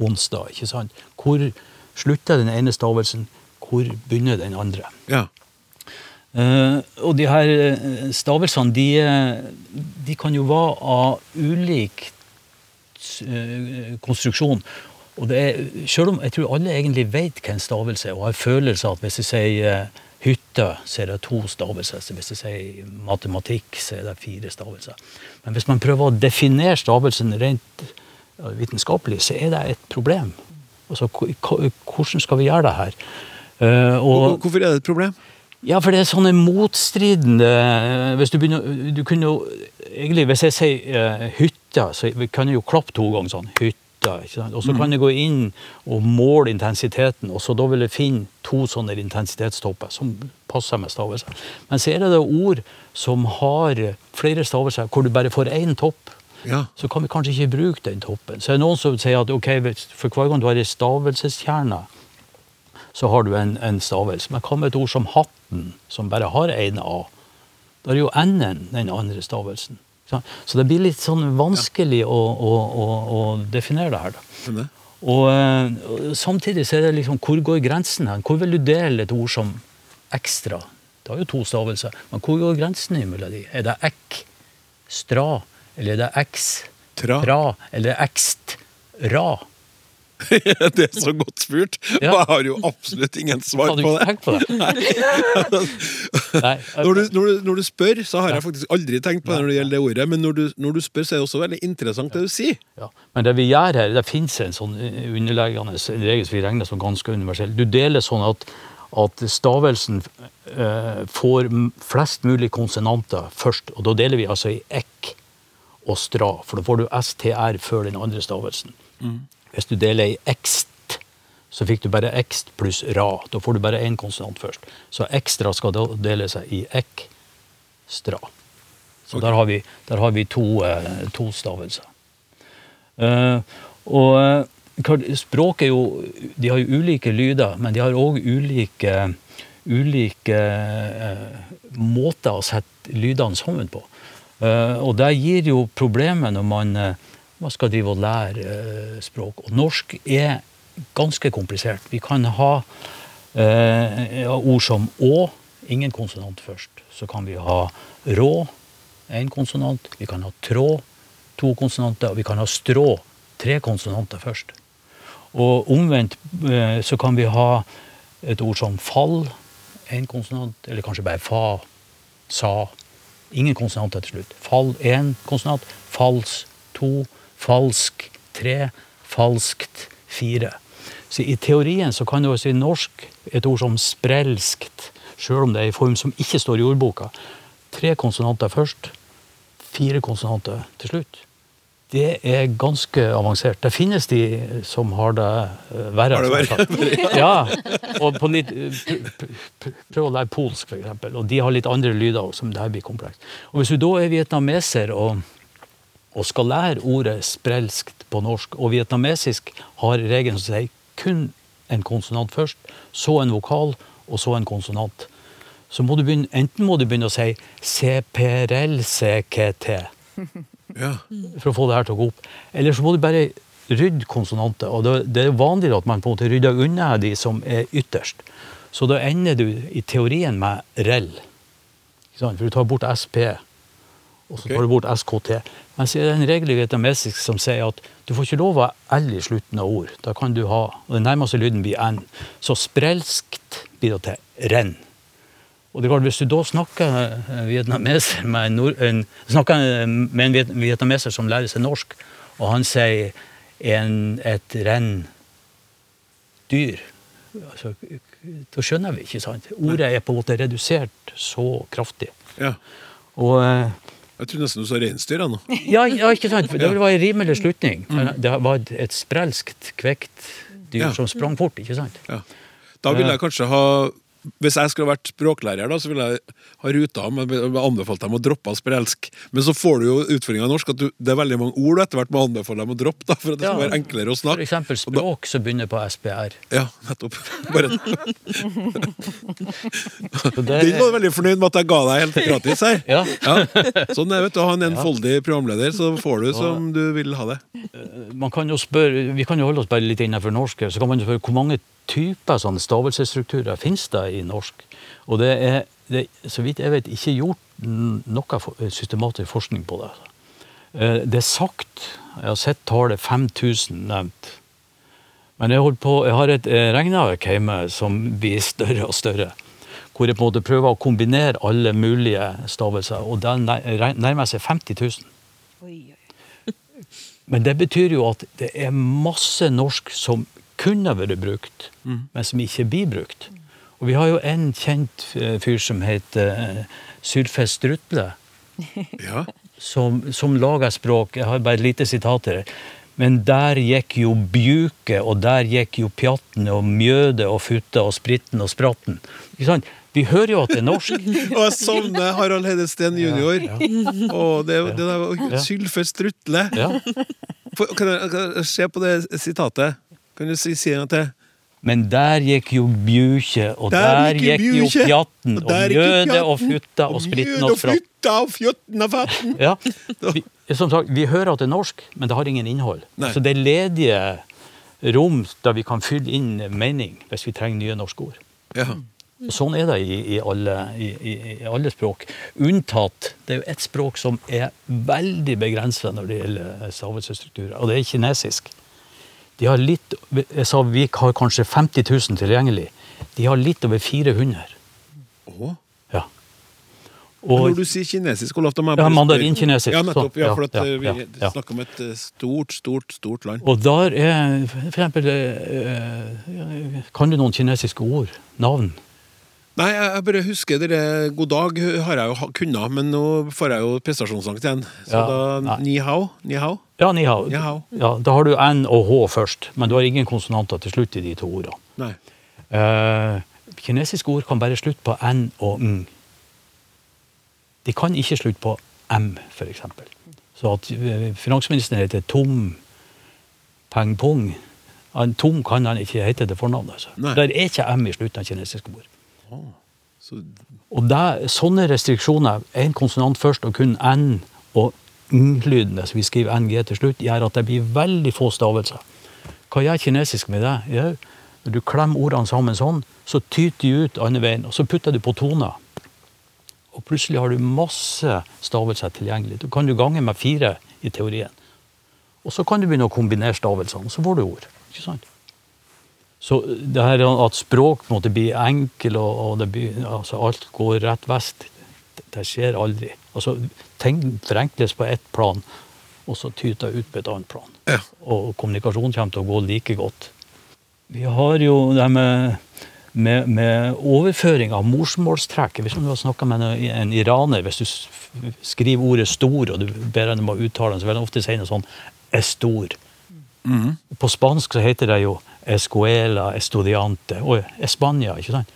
onsdag. ikke sant? Hvor slutter den ene stavelsen? Hvor begynner den andre? ja. Uh, og de her eh, stavelsene, de, eh, de kan jo være av ulik uh, konstruksjon. Og det er, selv om jeg tror alle egentlig vet hva en stavelse er, og har følelse av at hvis jeg sier hytte, så er det to stavelser. Så hvis jeg sier matematikk, så er det fire stavelser. Men hvis man prøver å definere stavelsen rent vitenskapelig, så er det et problem. Altså, hvordan skal vi gjøre det her? Eh, og, Hvorfor er det et problem? ja, for det er sånne motstridende Hvis du begynner Du kunne jo Egentlig, hvis jeg sier hytta, så vi kan jeg jo klappe to ganger sånn. Hytta. Og så kan jeg gå inn og måle intensiteten, og så da vil jeg finne to sånne intensitetstopper som passer med stavelser. Men så er det da ord som har flere stavelser, hvor du bare får én topp. Ja. så kan vi kanskje ikke bruke den toppen. Så er det noen som sier at ok, for hver gang du har ei stavelseskjerne, så har du en, en stavelse. Men hva med et ord som hatten, som bare har én A? Da er jo n-en den andre stavelsen. Så det blir litt sånn vanskelig å, å, å, å definere det her. da. Og, eh, og samtidig så er det liksom, hvor går grensen her? Hvor vil du dele et ord som ekstra? Det har jo to stavelser, men hvor går grensen imellom de? Er det ekk, stra, eller er det eks, Tra. tra, eller ekst, ra? det er så godt spurt. Ja. Jeg har jo absolutt ingen svar på det. på det? Når du, når, du, når du spør, så har jeg faktisk aldri tenkt på det når det gjelder det ordet, men når du, når du spør, så er det også veldig interessant det du sier. Ja. Men det vi gjør her, det finnes en sånn underliggende en regel som vi regner som ganske universell. Du deler sånn at, at stavelsen eh, får flest mulig konsonanter først, og da deler vi altså i ekk og stra, for da får du str før den andre stavelsen. Hvis du deler i ekst, så fikk du bare ekst pluss ra. Da får du bare én konsonant først. Så ekstra skal da dele seg i ekstra. Så der har vi, der har vi to, eh, to stavelser. Uh, og eh, språk er jo De har jo ulike lyder, men de har òg ulike, ulike uh, måter å sette lydene sammen på. Eh, og det gir jo problemer når man, eh, man skal drive og lære eh, språk. Og norsk er ganske komplisert. Vi kan ha eh, ord som å, ingen konsonant først. Så kan vi ha rå, én konsonant. Vi kan ha trå, to konsonanter. Og vi kan ha strå, tre konsonanter først. Og omvendt så kan vi ha et ord som fall, én konsonant, eller kanskje bare fa, sa. Ingen konsonanter til slutt. Fall én konsonant, fals to, falsk tre, falskt fire. Så i teorien så kan du også i norsk et ord som sprelskt, sjøl om det er i form som ikke står i ordboka. Tre konsonanter først, fire konsonanter til slutt. Det er ganske avansert. Det finnes de som har det eh, verre. Har det verre? Ja, og på litt, pr- Prøv å lære polsk, for eksempel. Og de har litt andre lyder, også, som det her blir komplekst. Og hvis du da er vietnameser og, og skal lære ordet sprelskt på norsk, og vietnamesisk har regelen som sier kun en konsonant først, så en vokal, og så en konsonant, så må du begynne, enten må du begynne å si CPRL-CKT Ja. for å få det her til å gå opp. Eller så må du bare rydde konsonanter. Og det, er vanlig at man på en måte rydder unna de som er ytterst. Så da ender du i teorien med rell. For du tar bort SP, og så tar du bort SKT. Men så er det en regel i vietnamesisk som sier at du får ikke lov å ha L i slutten av ord. Da kan du ha, og Den nærmeste lyden blir N. Så sprelskt blir det til renn. Og det er klart, Hvis du da snakker eh, vietnameser med en, nord, en, snakker eh, med en vietnameser som lærer seg norsk, og han sier en, et renn dyr altså, Da skjønner vi, ikke sant? Ordet er på en måte redusert så kraftig. ja. Og eh, Jeg tror nesten du sa reinsdyr nå. ja, ja, ikke sant? Det var en rimelig slutning. Men Det var et sprelskt, kvekt dyr Ja. som sprang fort, ikke sant? Ja. Da ville jeg kanskje ha Hvis jeg skulle vært språklærer, da, så ville jeg ha ruta men anbefalt dem å droppe sprelsk. Men så får du jo utfordringa i norsk at du, det er veldig mange ord du etter hvert må anbefale dem å droppe, da, for at det skal Ja. være enklere å For snakke. eksempel Og da- språk som begynner på SPR. Ja, nettopp. Bare, det- den var veldig fornøyd med at jeg ga deg helt gratis her. Ja. Sånn er vet du, ha en enfoldig programleder, så får du som du vil ha det. man kan jo spørre, Vi kan jo holde oss bare litt innenfor norsk. Så kan man jo spørre hvor mange typer sånne stavelsesstrukturer finnes det i norsk. Og det er, det, så vidt jeg vet, ikke gjort noe systematisk forskning på det. Eh, Det er sagt, jeg har sett tallet 5000 nevnt. Men jeg, på, jeg har et eh, regneark hjemme som blir større og større. Hvor jeg på en måte prøver å kombinere alle mulige stavelser. Og den nærmer seg 50 000. Oi, oi. Men det betyr jo at det er masse norsk som kunne vært brukt, men som ikke blir brukt. Og vi har jo en kjent eh, fyr som heter eh, Sylfest Strutle, Ja. som, som lager språk. Jeg har bare et lite sitat her. Men der gikk jo bjuke, og der gikk jo pjatten og mjøde og futte og spritten og spratten. Ikke sant? Vi hører jo at det er norsk. Og jeg savner Harald Hedesteen jr. og det, det der var Ja. Sylfe Strutle. Ja. Kan jeg, kan jeg se på det sitatet? Kan du si, si gang til? Men der gikk jo bjukje, og Der der, gikk gikk jo pjatten, og og der mjødet og futta og spritten mjød og fra. og fjotten og fatten. Ja. Vi, som sagt, vi hører at det er norsk, men det har ingen innhold. Nei. Så det er ledige rom der vi kan fylle inn mening hvis vi trenger nye norske ord. Ja. Sånn er det i, i, alle, i, i alle språk. Unntatt det er jo ett språk som er veldig begrensa når det gjelder stavelsesstrukturer, og det er kinesisk. De har litt, jeg sa vi har kanskje 50 000 tilgjengelig. De har litt over 400. Åh. Ja. Og, Når du sier kinesisk, Olaf, da må jeg Ja, bare spørre- mandarinkinesisk, Ja, nettopp. Ja, ja, for at ja, ja, vi ja, ja. snakker om et eh, stort, stort, stort land. og der er for eksempel eh, Kan du noen kinesiske ord? Navn? Nei, jeg bare husker dere God dag har jeg jo kunnet, men nå får jeg jo prestasjonsangst igjen. Så Ja, da. Ni hao? Ni hao? Ja, ni hao. Ni hao. Ja, da har du N og H først, men du har ingen konsonanter til slutt i de to ordene. Nei. Eh, kinesiske ord kan bare slutte på N og Ng. De kan ikke slutte på M, f.eks. Så at eh, finansministeren heter Tom Peng Pung han, Tom kan han ikke hete til fornavnet. Altså. Der er ikke M i slutten av kinesiske ord. Så, Og det, sånne restriksjoner, én konsonant først og kun N og Ng-lyden, altså vi skriver NG til slutt, gjør at det blir veldig få stavelser. Hva gjør kinesisk med det? Jo, når du klemmer ordene sammen sånn, så tyter de ut andre veien, og så putter du på toner. Og plutselig har du masse stavelser tilgjengelig. Du kan du gange med fire i teorien. Og så kan du begynne å kombinere stavelsene, og så får du ord. Ikke sant? Så det her at språk måtte bli enkel, og, og det blir, altså alt går rett vest, det, det skjer aldri. Altså, ting forenkles på ett plan, og så tyter det ut på et annet plan. Ja. Og kommunikasjon kommer til å gå like godt. Vi har jo det med, med, med overføring av morsmålstrekk. Hvis du har snakka med en, en iraner, hvis du skriver ordet 'stor', og du ber ham om å uttale den, så vil han ofte si noe sånn 'estor'. På spansk så heter det jo escuela, estudiante og Spania. ikke sant?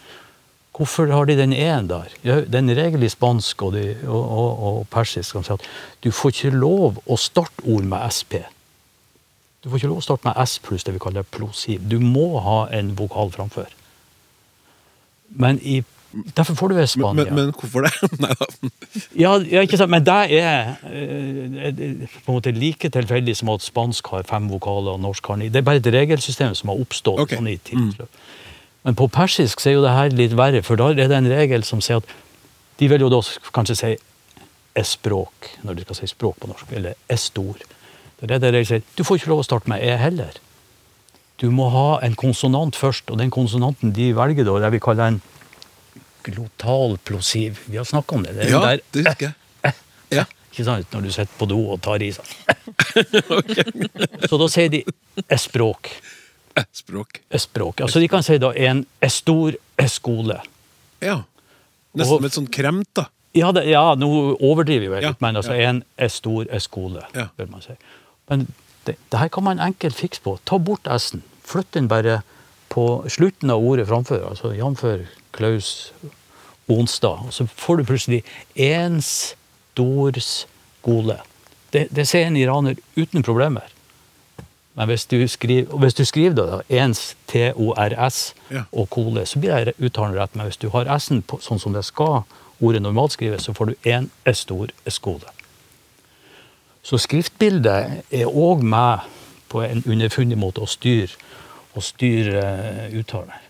Hvorfor har de den e-en der? Det er en regel i spansk og, de, og, og, og persisk som sier at du får ikke lov å starte ord med SP. Du får ikke lov å starte med S pluss det vi kaller plosiv. Du må ha en vokal framfor. Men i, derfor får du være men, Spania. men, men hvorfor det? Nei da. Ja, ja, ikke sant, men det er eh, eh, på en måte like tilfeldig som at spansk har fem vokaler og norsk har ni. Det er bare et regelsystem som har oppstått Okay. sånn i tidsløp. Men på persisk så er jo det her litt verre, for da er det en regel som sier at de vil jo da kanskje si e-språk, når de skal si språk på norsk, eller e-stor. Det er det regelen sier. Du får ikke lov å starte med e heller. Du må ha en konsonant først, og den konsonanten de velger da, det vi kaller en glotal plosiv. Vi har snakka om det. det Ja, der det husker jeg. Ja. ikke sant? Når du sitter på do og tar i seg. Så da sier de e-språk. Eh, Språk. E-språk. Altså de kan si da en e-stor e-skole. Ja. Og- Nesten som et sånt kremt, da. Ja, det, ja, nå overdriver jeg Ja, litt, men altså en e-stor e-skole, Ja. vil man si. Men det, det her kan man enkelt fikse på. Ta bort s-en. Flytt den bare på slutten av ordet framfor, altså jf. Klaus onsdag. Og så får du plutselig ens stor skole. Det, det ser en iraner uten problemer. Men hvis du skriver, hvis du skriver da, ens T-O-R-S Ja. og kole, så blir det uttalen rett. Men hvis du har S-en sånn som det skal, ordet normalt skrives, så får du én S-stor skole. Så skriftbildet er òg med på en underfundig måte å styre, å styre eh, uttalen.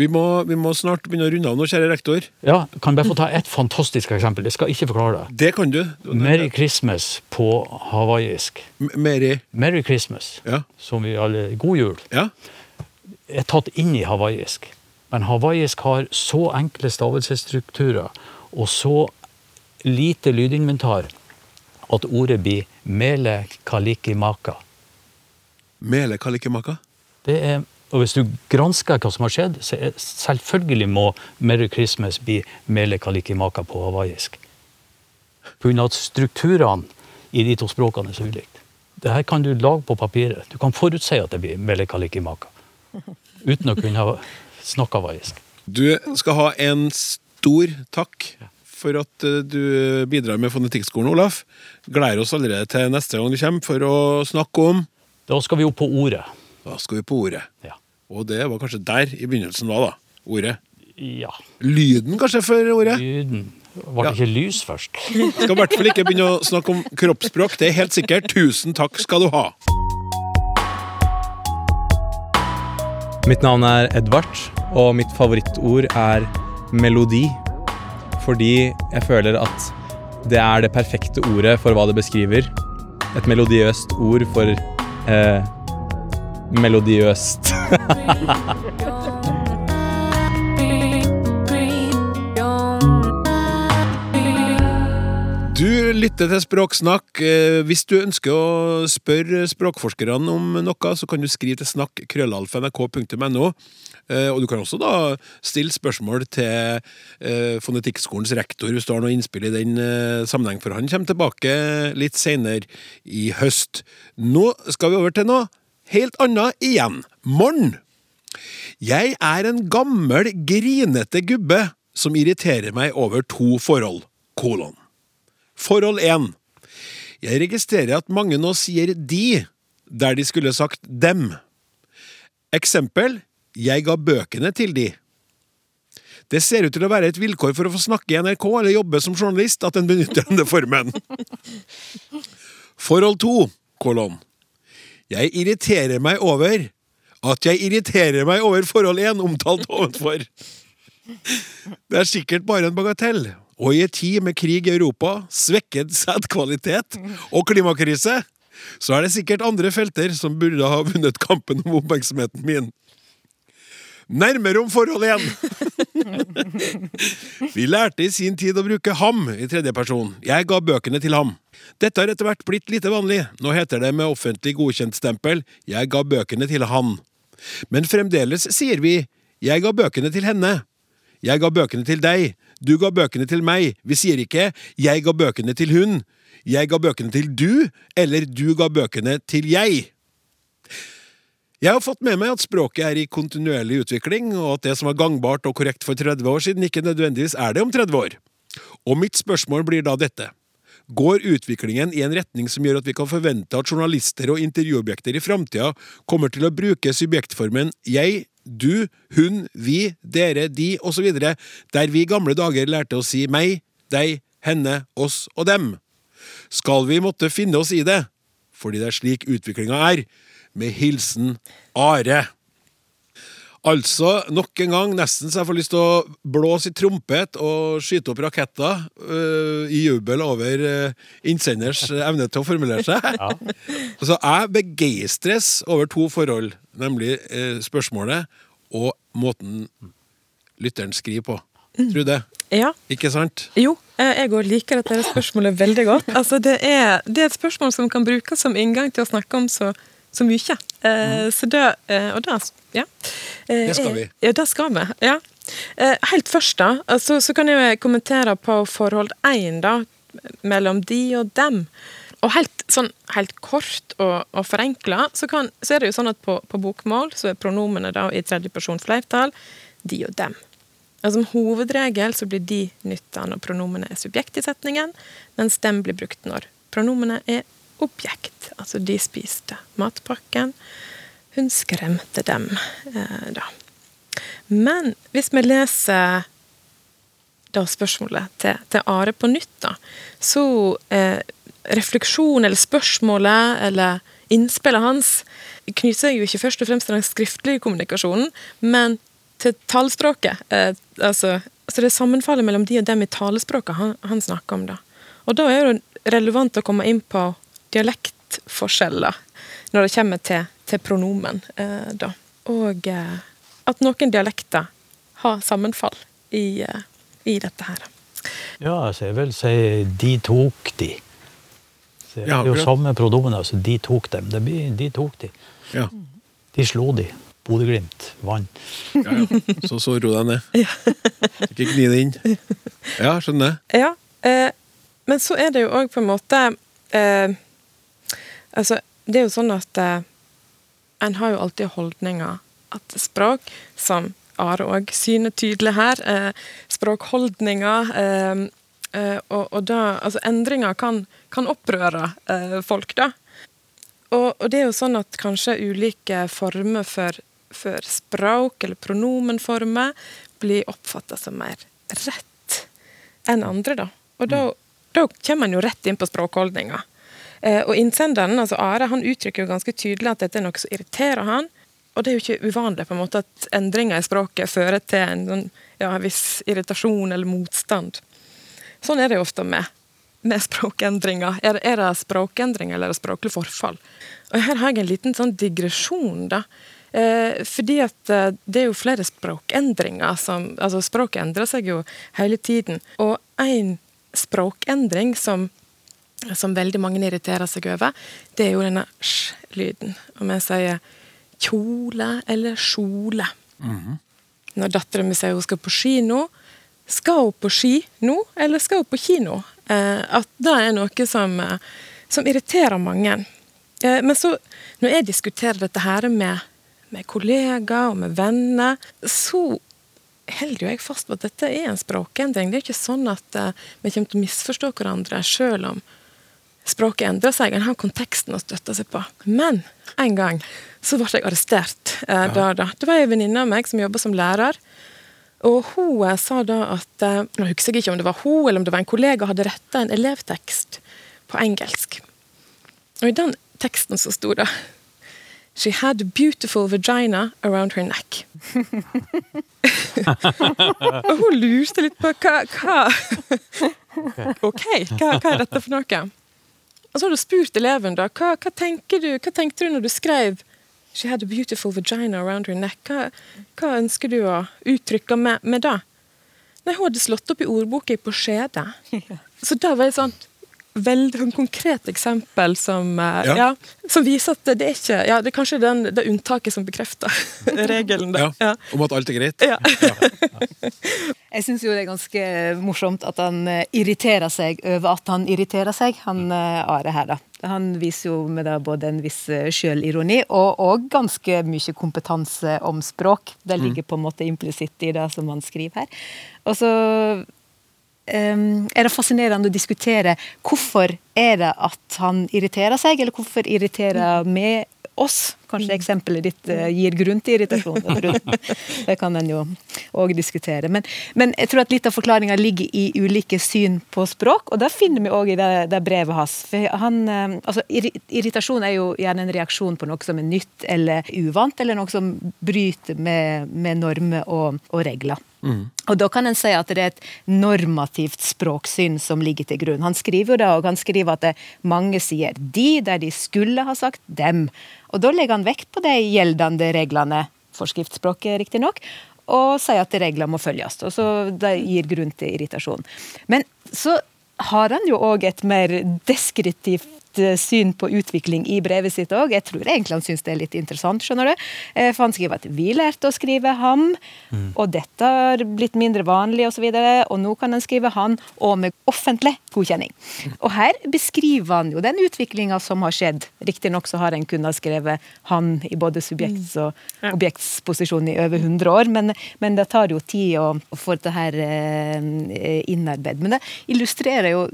Vi må, vi må snart begynne å runde av nå, kjære rektor. Ja, kan jeg bare få ta et fantastisk eksempel? Jeg skal ikke forklare det. Det kan du. Merry Christmas på hawaiisk. Merry Merry Christmas, Ja. som vi alle God jul. Ja. er tatt inn i hawaiisk. Men hawaiisk har så enkle stavelsesstrukturer og så lite lydinventar at ordet blir mele kalikimaka. Mele kalikimaka. Det er, og hvis du gransker hva som har skjedd, så er selvfølgelig må Merry Christmas bli mele kalikimaka på hawaiisk. Pga. at strukturene i de to språkene er så ulikt. Det her kan du lage på papiret. Du kan forutse at det blir mele kalikimaka. Uten å kunne snakke hawaiisk. Du skal ha en stor takk for at eh, du bidrar med Fonetikkskolen, Olaf. Gleder oss allerede til neste gang du kommer for å snakke om Da skal vi opp på ordet. Da skal vi på ordet. Ja. Og det var kanskje der i begynnelsen var, da. Ordet. ja. Lyden, kanskje, for ordet. Lyden. Var det Ja. ikke lys først? Skal i hvert fall ikke begynne å snakke om kroppsspråk. Det er helt sikkert. Tusen takk skal du ha. Mitt navn er Edvard, og mitt favorittord er melodi. Fordi jeg føler at det er det perfekte ordet for hva det beskriver. Et melodiøst ord for eh, melodiøst. Du lytter til Språksnakk. Eh, Hvis du ønsker å spørre språkforskerne om noe, så kan du skrive til snakk.krøllalfa.nrk.no. Eh, Og du kan også da stille spørsmål til eh, Fonetikkskolens rektor hvis du har noe innspill i den sammenheng, for han kommer tilbake litt senere i høst. Nå skal vi over til noe helt annet igjen. Morn! Jeg er en gammel, grinete gubbe som irriterer meg over to forhold. Kolon. Forhold 1. Jeg registrerer at mange nå sier de, der de skulle sagt dem. Eksempel Jeg ga bøkene til de. Det ser ut til å være et vilkår for å få snakke i NRK eller jobbe som journalist at en benytter denne formen. Forhold 2, kolon. Jeg irriterer meg over at jeg irriterer meg over forhold 1 omtalt ovenfor. Det er sikkert bare en bagatell. Og i en tid med krig i Europa, svekket sædkvalitet og klimakrise, så er det sikkert andre felter som burde ha vunnet kampen om oppmerksomheten min. Nærmere om forhold igjen! Vi lærte i sin tid å bruke ham i tredjeperson. Jeg ga bøkene til ham. Dette har etter hvert blitt lite vanlig. Nå heter det med offentlig godkjent-stempel 'Jeg ga bøkene til han'. Men fremdeles sier vi 'Jeg ga bøkene til henne'. Jeg ga bøkene til deg. Du ga bøkene til meg. Vi sier ikke 'jeg ga bøkene til hun'. Jeg ga bøkene til du, eller du ga bøkene til jeg. Jeg har fått med meg at språket er i kontinuerlig utvikling, og at det som var gangbart og korrekt for 30 år siden, ikke nødvendigvis er det om 30 år. Og mitt spørsmål blir da dette. Går utviklingen i en retning som gjør at vi kan forvente at journalister og intervjuobjekter i framtida kommer til å bruke subjektformen jeg, du, hun, vi, dere, de osv., der vi i gamle dager lærte å si meg, deg, henne, oss og dem? Skal vi måtte finne oss i det? Fordi det er slik utviklinga er. Med hilsen Are. Altså, nok en gang, nesten så jeg får lyst til å blåse i trompet og skyte opp raketter uh, i jubel over uh, innsenders evne til å formulere seg. Så jeg begeistres over to forhold, nemlig uh, spørsmålet og måten lytteren skriver på. Tror du det? Ja. ikke sant? Jo, eh, jeg òg liker dette spørsmålet veldig godt. Altså, det, er, det er et spørsmål som kan brukes som inngang til å snakke om så, så mye. Eh, Så det, eh, og det, ja. Eh, Det skal vi. Ja, det skal vi. ja. Eh, Helt først, da, altså, så kan jeg kommentere på forhold én, da, mellom de og dem. Og helt, sånn, helt kort og, og forenkla, så, kan, så er det jo sånn at på, på bokmål så er pronomene da i tredje person flertall de og dem. Altså, som hovedregel så blir de nytta når pronomene er subjekt i setningen, mens dem blir brukt når pronomene er objekt. Altså de spiste matpakken, hun skremte dem, eh, da. Men hvis vi leser da spørsmålet til, til Are på nytt, da, så eh, refleksjon eller spørsmålet eller innspillet hans knytter seg jo ikke først og fremst til den skriftlige kommunikasjonen, men til talspråket. Eh, altså, så det er sammenfallet mellom de og dem i talespråket han, han snakker om. da. Og da er det relevant å komme inn på dialektforskjeller når det kommer til, til pronomen. Eh, da. Og eh, at noen dialekter har sammenfall i, eh, i dette her. Ja, altså, jeg vil si de tok de. Så det Ja, er jo samme pronomen, altså. De tok dem. Det blir de tok de. Ja. De slo de. Bodø-Glimt vant. ja, ja. Så så ro deg ned. Ikke gni det inn. Ja, skjønner. Ja, eh, men så er det jo òg på en måte eh, Altså, det er jo sånn at eh, en har jo alltid holdninger at språk som Are òg syner tydelig her. Eh, språkholdninger. Eh, eh, og, og da, altså Endringer kan, kan opprøre eh, folk, da. Og, og det er jo sånn at kanskje ulike former for, for språk, eller pronomenformer, blir oppfatta som mer rett enn andre, da. Og da, da kommer man jo rett inn på språkholdninga. Eh, og innsenderen, altså Are, han uttrykker jo ganske tydelig at dette er noe som irriterer han. Og det er jo ikke uvanlig på en måte at endringer i språket fører til en sånn, ja, viss irritasjon eller motstand. Sånn er det jo ofte med, med språkendringer. Er, er det språkendring eller er det språklig forfall? Og Her har jeg en liten sånn digresjon. da. Eh, fordi at eh, det er jo flere språkendringer som Altså, språket endrer seg jo hele tiden. Og én språkendring som som veldig mange irriterer seg over, det er jo denne sj-lyden. Om jeg sier kjole eller kjole. Når dattera mi sier hun skal på ski nå, skal hun på ski nå, eller skal hun på kino? Eh, at det er noe som, eh, som irriterer mange. Eh, men så, når jeg diskuterer dette her med, med kollegaer og med venner, så holder jo jeg fast på at dette er en språkendring. Det er ikke sånn at eh, vi kommer til å misforstå hverandre selv om språket endrer seg. En har konteksten å støtte seg på. Men en gang så ble jeg arrestert. Eh, da, da. Det var ei venninne av meg som jobba som lærer. Og hun eh, sa da at eh, Nå husker jeg ikke om det var hun eller om det var en kollega hadde retta en elevtekst på engelsk. Og i den teksten så sto det She had a beautiful vagina around her neck. og hun lurte litt på hva, hva OK, hva, hva er dette for noe? Og så har du spurt eleven da, hva, hva, tenker du, hva tenkte du når du skrev She had a beautiful vagina around her neck. Hva, hva ønsker du å uttrykke med, med det? Nei, hun hadde slått opp i ordboka på skjede. Så da var jeg sånn veldig sånn konkret eksempel som, eh, Ja. ja. som viser at det er ikke Ja, det er kanskje den, det unntaket som bekrefter regelen. Da. Ja, Ja. Om at alt er greit? Ja. Jeg syns jo det er ganske morsomt at han eh, irriterer seg over at han irriterer seg, han eh, Are her, da. Han viser jo med det både en viss sjølironi og, og ganske mye kompetanse om språk. Det ligger på en måte implisitt i det som han skriver her. Og så er det fascinerende å diskutere hvorfor er det at han irriterer seg, eller hvorfor irriterer vi oss? Kanskje eksempelet ditt eh, gir grunn til irritasjon. Det kan en jo òg diskutere. Men, men jeg tror at litt av forklaringa ligger i ulike syn på språk, og det finner vi òg i det, det brevet hans. Han, eh, altså, irritasjon er jo gjerne en reaksjon på noe som er nytt eller uvant, eller noe som bryter med, med normer og, og regler. Og da kan en si at det er et normativt språksyn som ligger til grunn. Han skriver jo det, og han skriver at det, mange sier de der de skulle ha sagt dem. Og da legger han vekt på de gjeldende reglene, forskriftsspråket riktignok, og sier at regler må følges. Og så det gir grunn til irritasjon. Men så har han jo òg et mer deskriptivt eh, syn på utvikling i brevet sitt òg. Jeg tror egentlig han syns det er litt interessant, skjønner du. Eh, For han skriver at vi lærte å skrive ham, og dette har blitt mindre vanlig osv. Og, så og nå kan han skrive han, og med offentlig godkjenning. Og her beskriver han jo den utviklinga som har skjedd. Riktignok så har en kunnet skrevet han i både subjekts- og objektsposisjon i over 100 år, men, men det tar jo tid å, å få dette her eh, innarbeidet. Men det illustrerer jo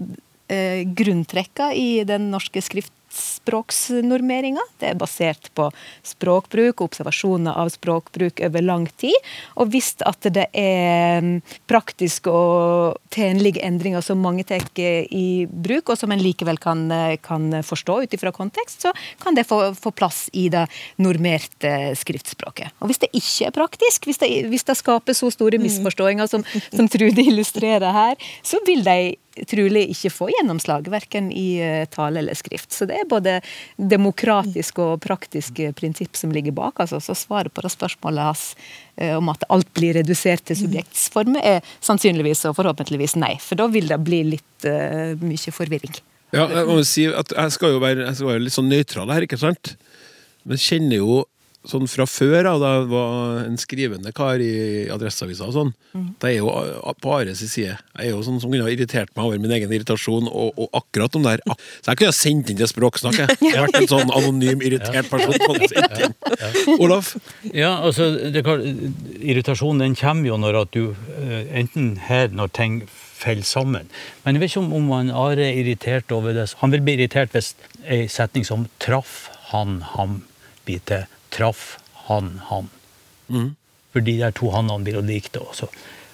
grunntrekka i den norske skriftspråksnormeringa. Det er basert på språkbruk og observasjoner av språkbruk over lang tid. Og hvis at det er mm, praktiske og tjenlige endringer som mange tar i bruk, og som en likevel kan, eh, kan forstå ut ifra kontekst, så kan det få, få plass i det normerte skriftspråket. Og hvis det ikke er praktisk, hvis det, hvis det skaper så store misforståinger som, som Trude illustrerer her, så vil de trolig ikke få gjennomslag, verken i eh, tale eller skrift. Så det er både demokratiske og praktiske prinsipp som ligger bak. altså Så svaret på det spørsmålet hans eh, om at alt blir redusert til subjektsformer, er sannsynligvis og forhåpentligvis nei. For da vil det bli litt uh, mye forvirring. Ja, jeg må si at jeg skal jo være, jeg skal være litt sånn nøytral her, ikke sant? Men kjenner jo sånn fra før, da, da jeg var en skrivende kar i Adresseavisa og sånn, da er jeg jo på Ares side. Jeg er jo sånn som kunne ha irritert meg over min egen irritasjon, og, og akkurat om det her Så jeg kunne ha sendt inn til Språksnakk, jeg. Jeg har vært en sånn anonym, irritert person. Olaf? Ja, altså, det er Irritasjonen den kommer jo når at du eh, enten her når ting faller sammen. Men jeg vet ikke om, om han Are er irritert over det. Han vil bli irritert hvis ei setning som 'traff han ham' blir til 'traff han ham'. For de der to hannene blir jo like også.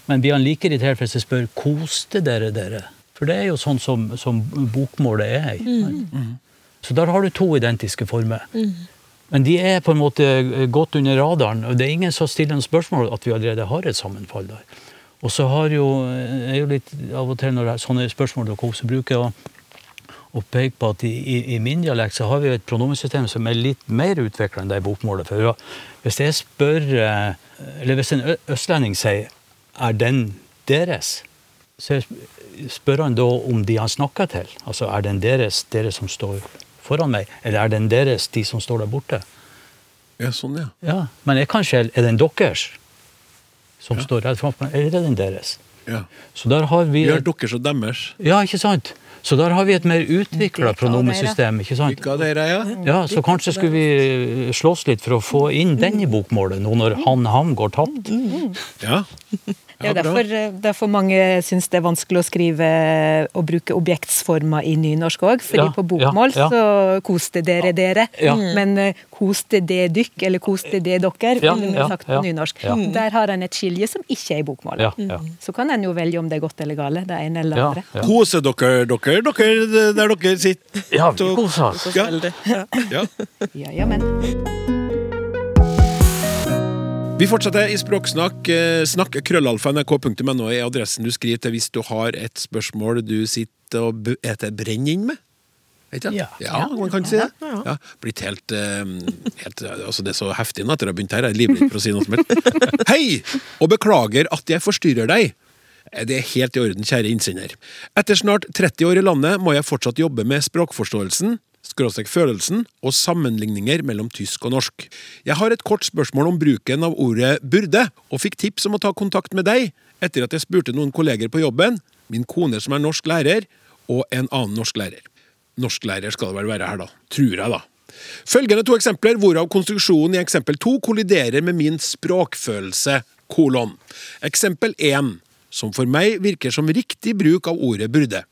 Men blir han like irritert hvis jeg spør 'koste dere dere'? For det er jo sånn som, som bokmålet er. Mm. Mm. Så der har du to identiske former. Men de er på en måte godt under radaren, og det er ingen som stiller noen spørsmål at vi allerede har et sammenfall der. Og så har jo, er jo litt av og til når det er sånne spørsmål dere også bruker å, å peke på at i, i, i min dialekt så har vi et pronomensystem som er litt mer utvikla enn det i bokmålet. For hvis jeg spør eh, Eller hvis en østlending sier 'er den deres', så spør han da om de han snakker til. Altså er den deres dere som står foran meg, eller er den deres de som står der borte? Ja, sånn, ja. Ja, Men er kanskje er den deres som står rett framfor meg, eller er den deres? Ja. Så der har vi Gjør deres og deres. Ja, ikke sant? Så der har vi et mer utvikla pronomensystem. ikke sant? Dere, ja? Ja, Så kanskje skulle vi slåss litt for å få inn den i bokmålet, nå når han-ham går tapt? Ja. Det er derfor, derfor mange syns det er vanskelig å skrive og bruke objektsformer i nynorsk òg. Fordi Ja, på bokmål ja, ja. så koste dere dere. Ja. Men eh, koste det dykk, eller koste det dere, Ja, ville vi ja, sagt på nynorsk. ja. Der har en et skilje som ikke er i bokmålet. Ja, ja. Så kan en jo velge om det er godt eller gale, det ene eller Ja, andre. ja. Kose dere, dere, dere, der dere sitter. ja vi koser oss. Ja. Ja. Ja, ja, men. Vi fortsetter i Språksnakk. Eh, Snakk krøllalfa nrk.no er adressen du skriver til hvis du har et spørsmål du sitter og eter brennin med. Vet? Ja. ja, man kan si det. Ja, blitt helt, eh, helt altså Det er så heftig nå etter å ha begynt her. Jeg er livredd for å si noe som helst. Hei! Og beklager at jeg forstyrrer deg. Eh, Det er helt i orden, kjære innsender. Etter snart 30 år i landet må jeg fortsatt jobbe med språkforståelsen, følelsen og sammenligninger mellom tysk og norsk. Jeg har et kort spørsmål om bruken av ordet burde, og fikk tips om å ta kontakt med deg etter at jeg spurte noen kolleger på jobben, min kone som er norsk lærer, og en annen norsk lærer. Norsklærer skal det vel være her, da. Tror jeg, da. Følgende to eksempler, hvorav konstruksjonen i eksempel to kolliderer med min språkfølelse, kolon. Eksempel 1, som for meg virker som riktig bruk av ordet burde.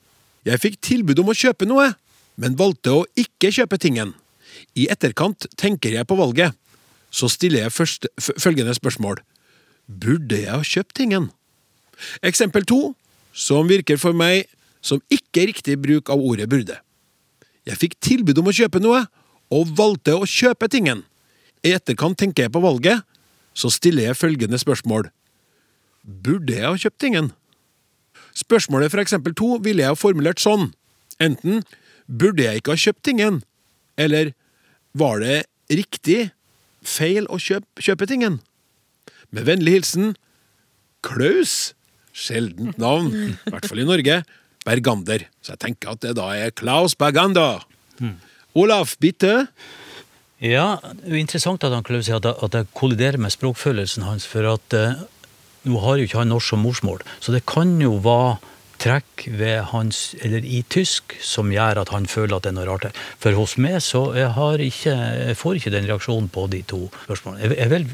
Jeg fikk tilbud om å kjøpe noe, men valgte å ikke kjøpe tingen. I etterkant tenker jeg på valget. Så stiller jeg først følgende spørsmål. Burde jeg ha kjøpt tingen? Eksempel to, som virker for meg som ikke riktig bruk av ordet burde. Jeg fikk tilbud om å kjøpe noe, og valgte å kjøpe tingen. I etterkant tenker jeg på valget, så stiller jeg følgende spørsmål. Burde jeg ha kjøpt tingen? Spørsmålet fra eksempel to ville jeg ha formulert sånn. Enten burde jeg ikke ha kjøpt tingen, eller var det riktig, feil å kjøpe, kjøpe tingen? Med vennlig hilsen Klaus. Sjeldent navn, i hvert fall i Norge. Bergander. Så jeg tenker at det da er Klaus Bergander. Olaf, bitte. Ja, det er interessant at han Klaus sier at det- at det kolliderer med språkfølelsen hans, for at eh, nå har jo ikke han norsk som morsmål, så det kan jo være trekk ved hans, eller i tysk, som gjør at han føler at det er noe rart her. For hos meg så jeg har ikke, jeg får ikke den reaksjonen på de to spørsmålene. Jeg, jeg vil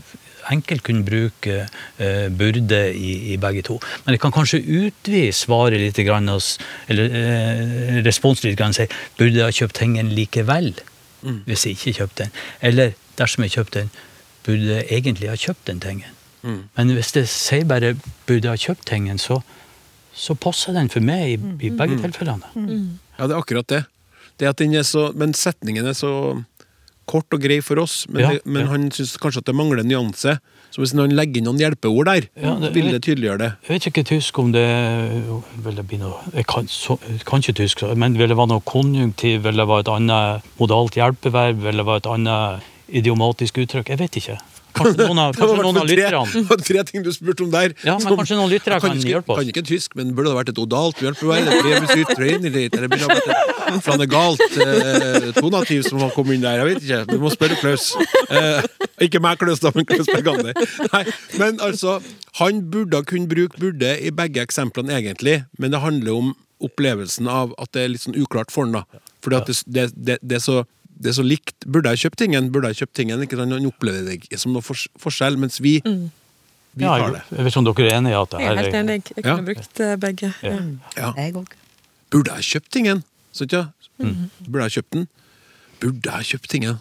enkelt kunne bruke eh, burde i, i begge to. Men jeg kan kanskje utvide svaret litt, grann, eller eh, responsen litt, grann, si burde jeg ha kjøpt tingen likevel? hvis jeg ikke kjøpte den. Eller dersom jeg kjøpte den, burde jeg egentlig ha kjøpt den tingen. Men hvis det sier bare 'burde jeg ha kjøpt tingen', så, så passer den for meg i, i begge tilfellene. Ja, det er akkurat det. det at den så, men setningen er så kort og grei for oss, men, Ja, det, men ja. han syns kanskje at det mangler nyanse. Så hvis han legger inn noen hjelpeord der, Ja, det- vil det tydeliggjøre det. Jeg vet ikke tysk om det vil det bli noe Jeg kan, så, jeg kan ikke tysk, men vil det være noe konjunktiv, vil det være et annet modalt hjelpeverb, vil det være et annet idiomatisk uttrykk? Jeg vet ikke. Kanskje noen av, kanskje noen av lytterne det var tre ting du spurte om der. Ja, men som- kanskje noen lyttere kan, kan ikke, hjelpe oss. Kan ikke tysk, men burde det vært et odalt hjelpevær? Eller burde det vært et flanegalt eh, tonativ som har kommet inn der? Jeg vet ikke. Du må spørre Klaus. Eh, ikke meg, Klaus, da, men Klaus Bergander. Nei, men altså, han burde kunne bruke burde i begge eksemplene, egentlig, men det handler om opplevelsen av at det er litt sånn uklart for han, da. Fordi at det, det, det, det er så det er så likt. Burde jeg kjøpt tingen? Burde jeg kjøpt tingen? Ikke sant? Han opplever det ikke som noe forskjell, mens vi, vi Ja, tar det. jeg vet ikke om dere er enig i at det Jeg er helt enig. Jeg Ja. kunne brukt eh, begge. Ja. Ja. Ja. Burde jeg kjøpt tingen? Så ja? Mm. Burde jeg kjøpt den? Burde jeg kjøpt tingen?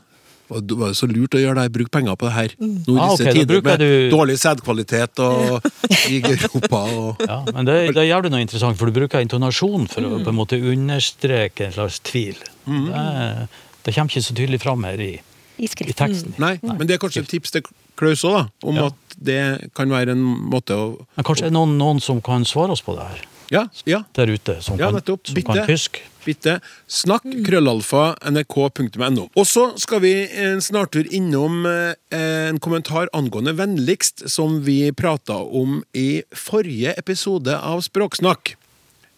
Var det var så lurt å gjøre det, bruke penger på det her. Nå i Ah, disse ok, da tider med du- dårlig sædkvalitet og i Europa og Ja, men det, det gjør du noe interessant, for du bruker intonasjon for å på en måte understreke en slags tvil. Det, det kommer ikke så tydelig fram her i, I i teksten. Nei, men det er kanskje et tips til Klaus òg. Om Ja. at det kan være en måte å Men kanskje er det noen, noen som kan svare oss på det her, Ja, ja. der ute, som, Ja, kan, nettopp. som Bitte. kan tysk? Bitte. Snakk krøllalfa nrk.no. Og så skal vi en snartur innom eh, en kommentar angående vennligst, som vi prata om i forrige episode av Språksnakk.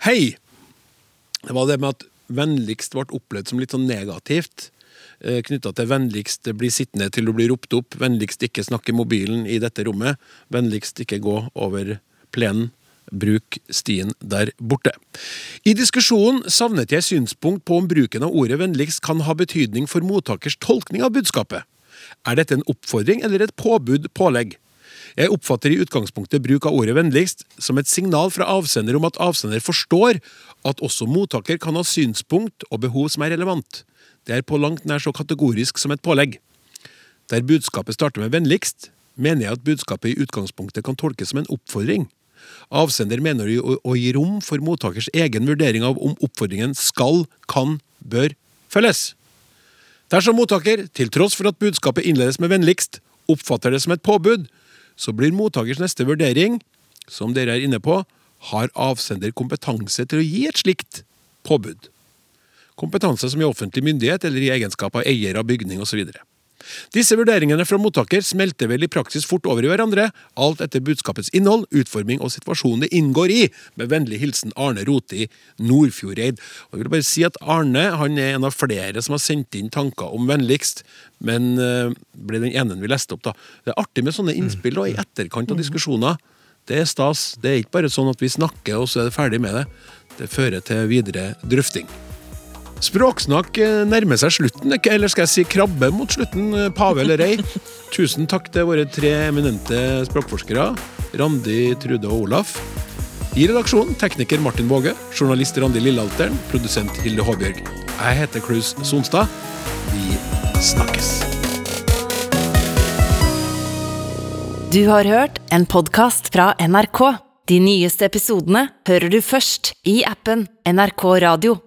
Hei! Det var det med at vennligst ble opplevd som litt sånn negativt. Knytta til vennligst bli sittende til du blir ropt opp, vennligst ikke snakke mobilen i dette rommet, vennligst ikke gå over plenen. Bruk stien der borte. I diskusjonen savnet jeg synspunkt på om bruken av ordet vennligst kan ha betydning for mottakers tolkning av budskapet. Er dette en oppfordring eller et påbud-pålegg? Jeg oppfatter i utgangspunktet bruk av ordet vennligst som et signal fra avsender om at avsender forstår at også mottaker kan ha synspunkt og behov som er relevant. Det er på langt nær så kategorisk som et pålegg. Der budskapet starter med vennligst, mener jeg at budskapet i utgangspunktet kan tolkes som en oppfordring. Avsender mener å, gi rom for mottakers egen vurdering av om oppfordringen skal, kan, bør følges. Dersom mottaker, til tross for at budskapet innledes med vennligst, oppfatter det som et påbud, så blir mottakers neste vurdering, som dere er inne på, har avsender kompetanse til å gi et slikt påbud. Kompetanse som i offentlig myndighet eller i egenskap av eier av bygning osv. Disse vurderingene fra mottaker smelter vel i praksis fort over i hverandre, alt etter budskapets innhold, utforming og situasjonen det inngår i. Med vennlig hilsen Arne Roti, Nordfjordeid. Og jeg vil bare si at Arne han er en av flere som har sendt inn tanker om vennligst, men eh, ble den ene vi leste opp, da. Det er artig med sånne innspill da, i etterkant av diskusjoner. Det er stas. Det er ikke bare sånn at vi snakker, og så er det ferdig med det. Det fører til videre drøfting. Språksnakk eh, nærmer seg slutten, eller skal jeg si krabbe mot slutten, eh, pave eller ei. Tusen takk til våre tre eminente språkforskere, Randi, Trude og Olaf. I redaksjonen tekniker Martin Våge, journalist Randi Lillealteren, produsent Hilde Håbjørg. Jeg heter Klaus Sonstad. Vi snakkes. Du har hørt en podkast fra NRK. De nyeste episodene hører du først i appen NRK Radio.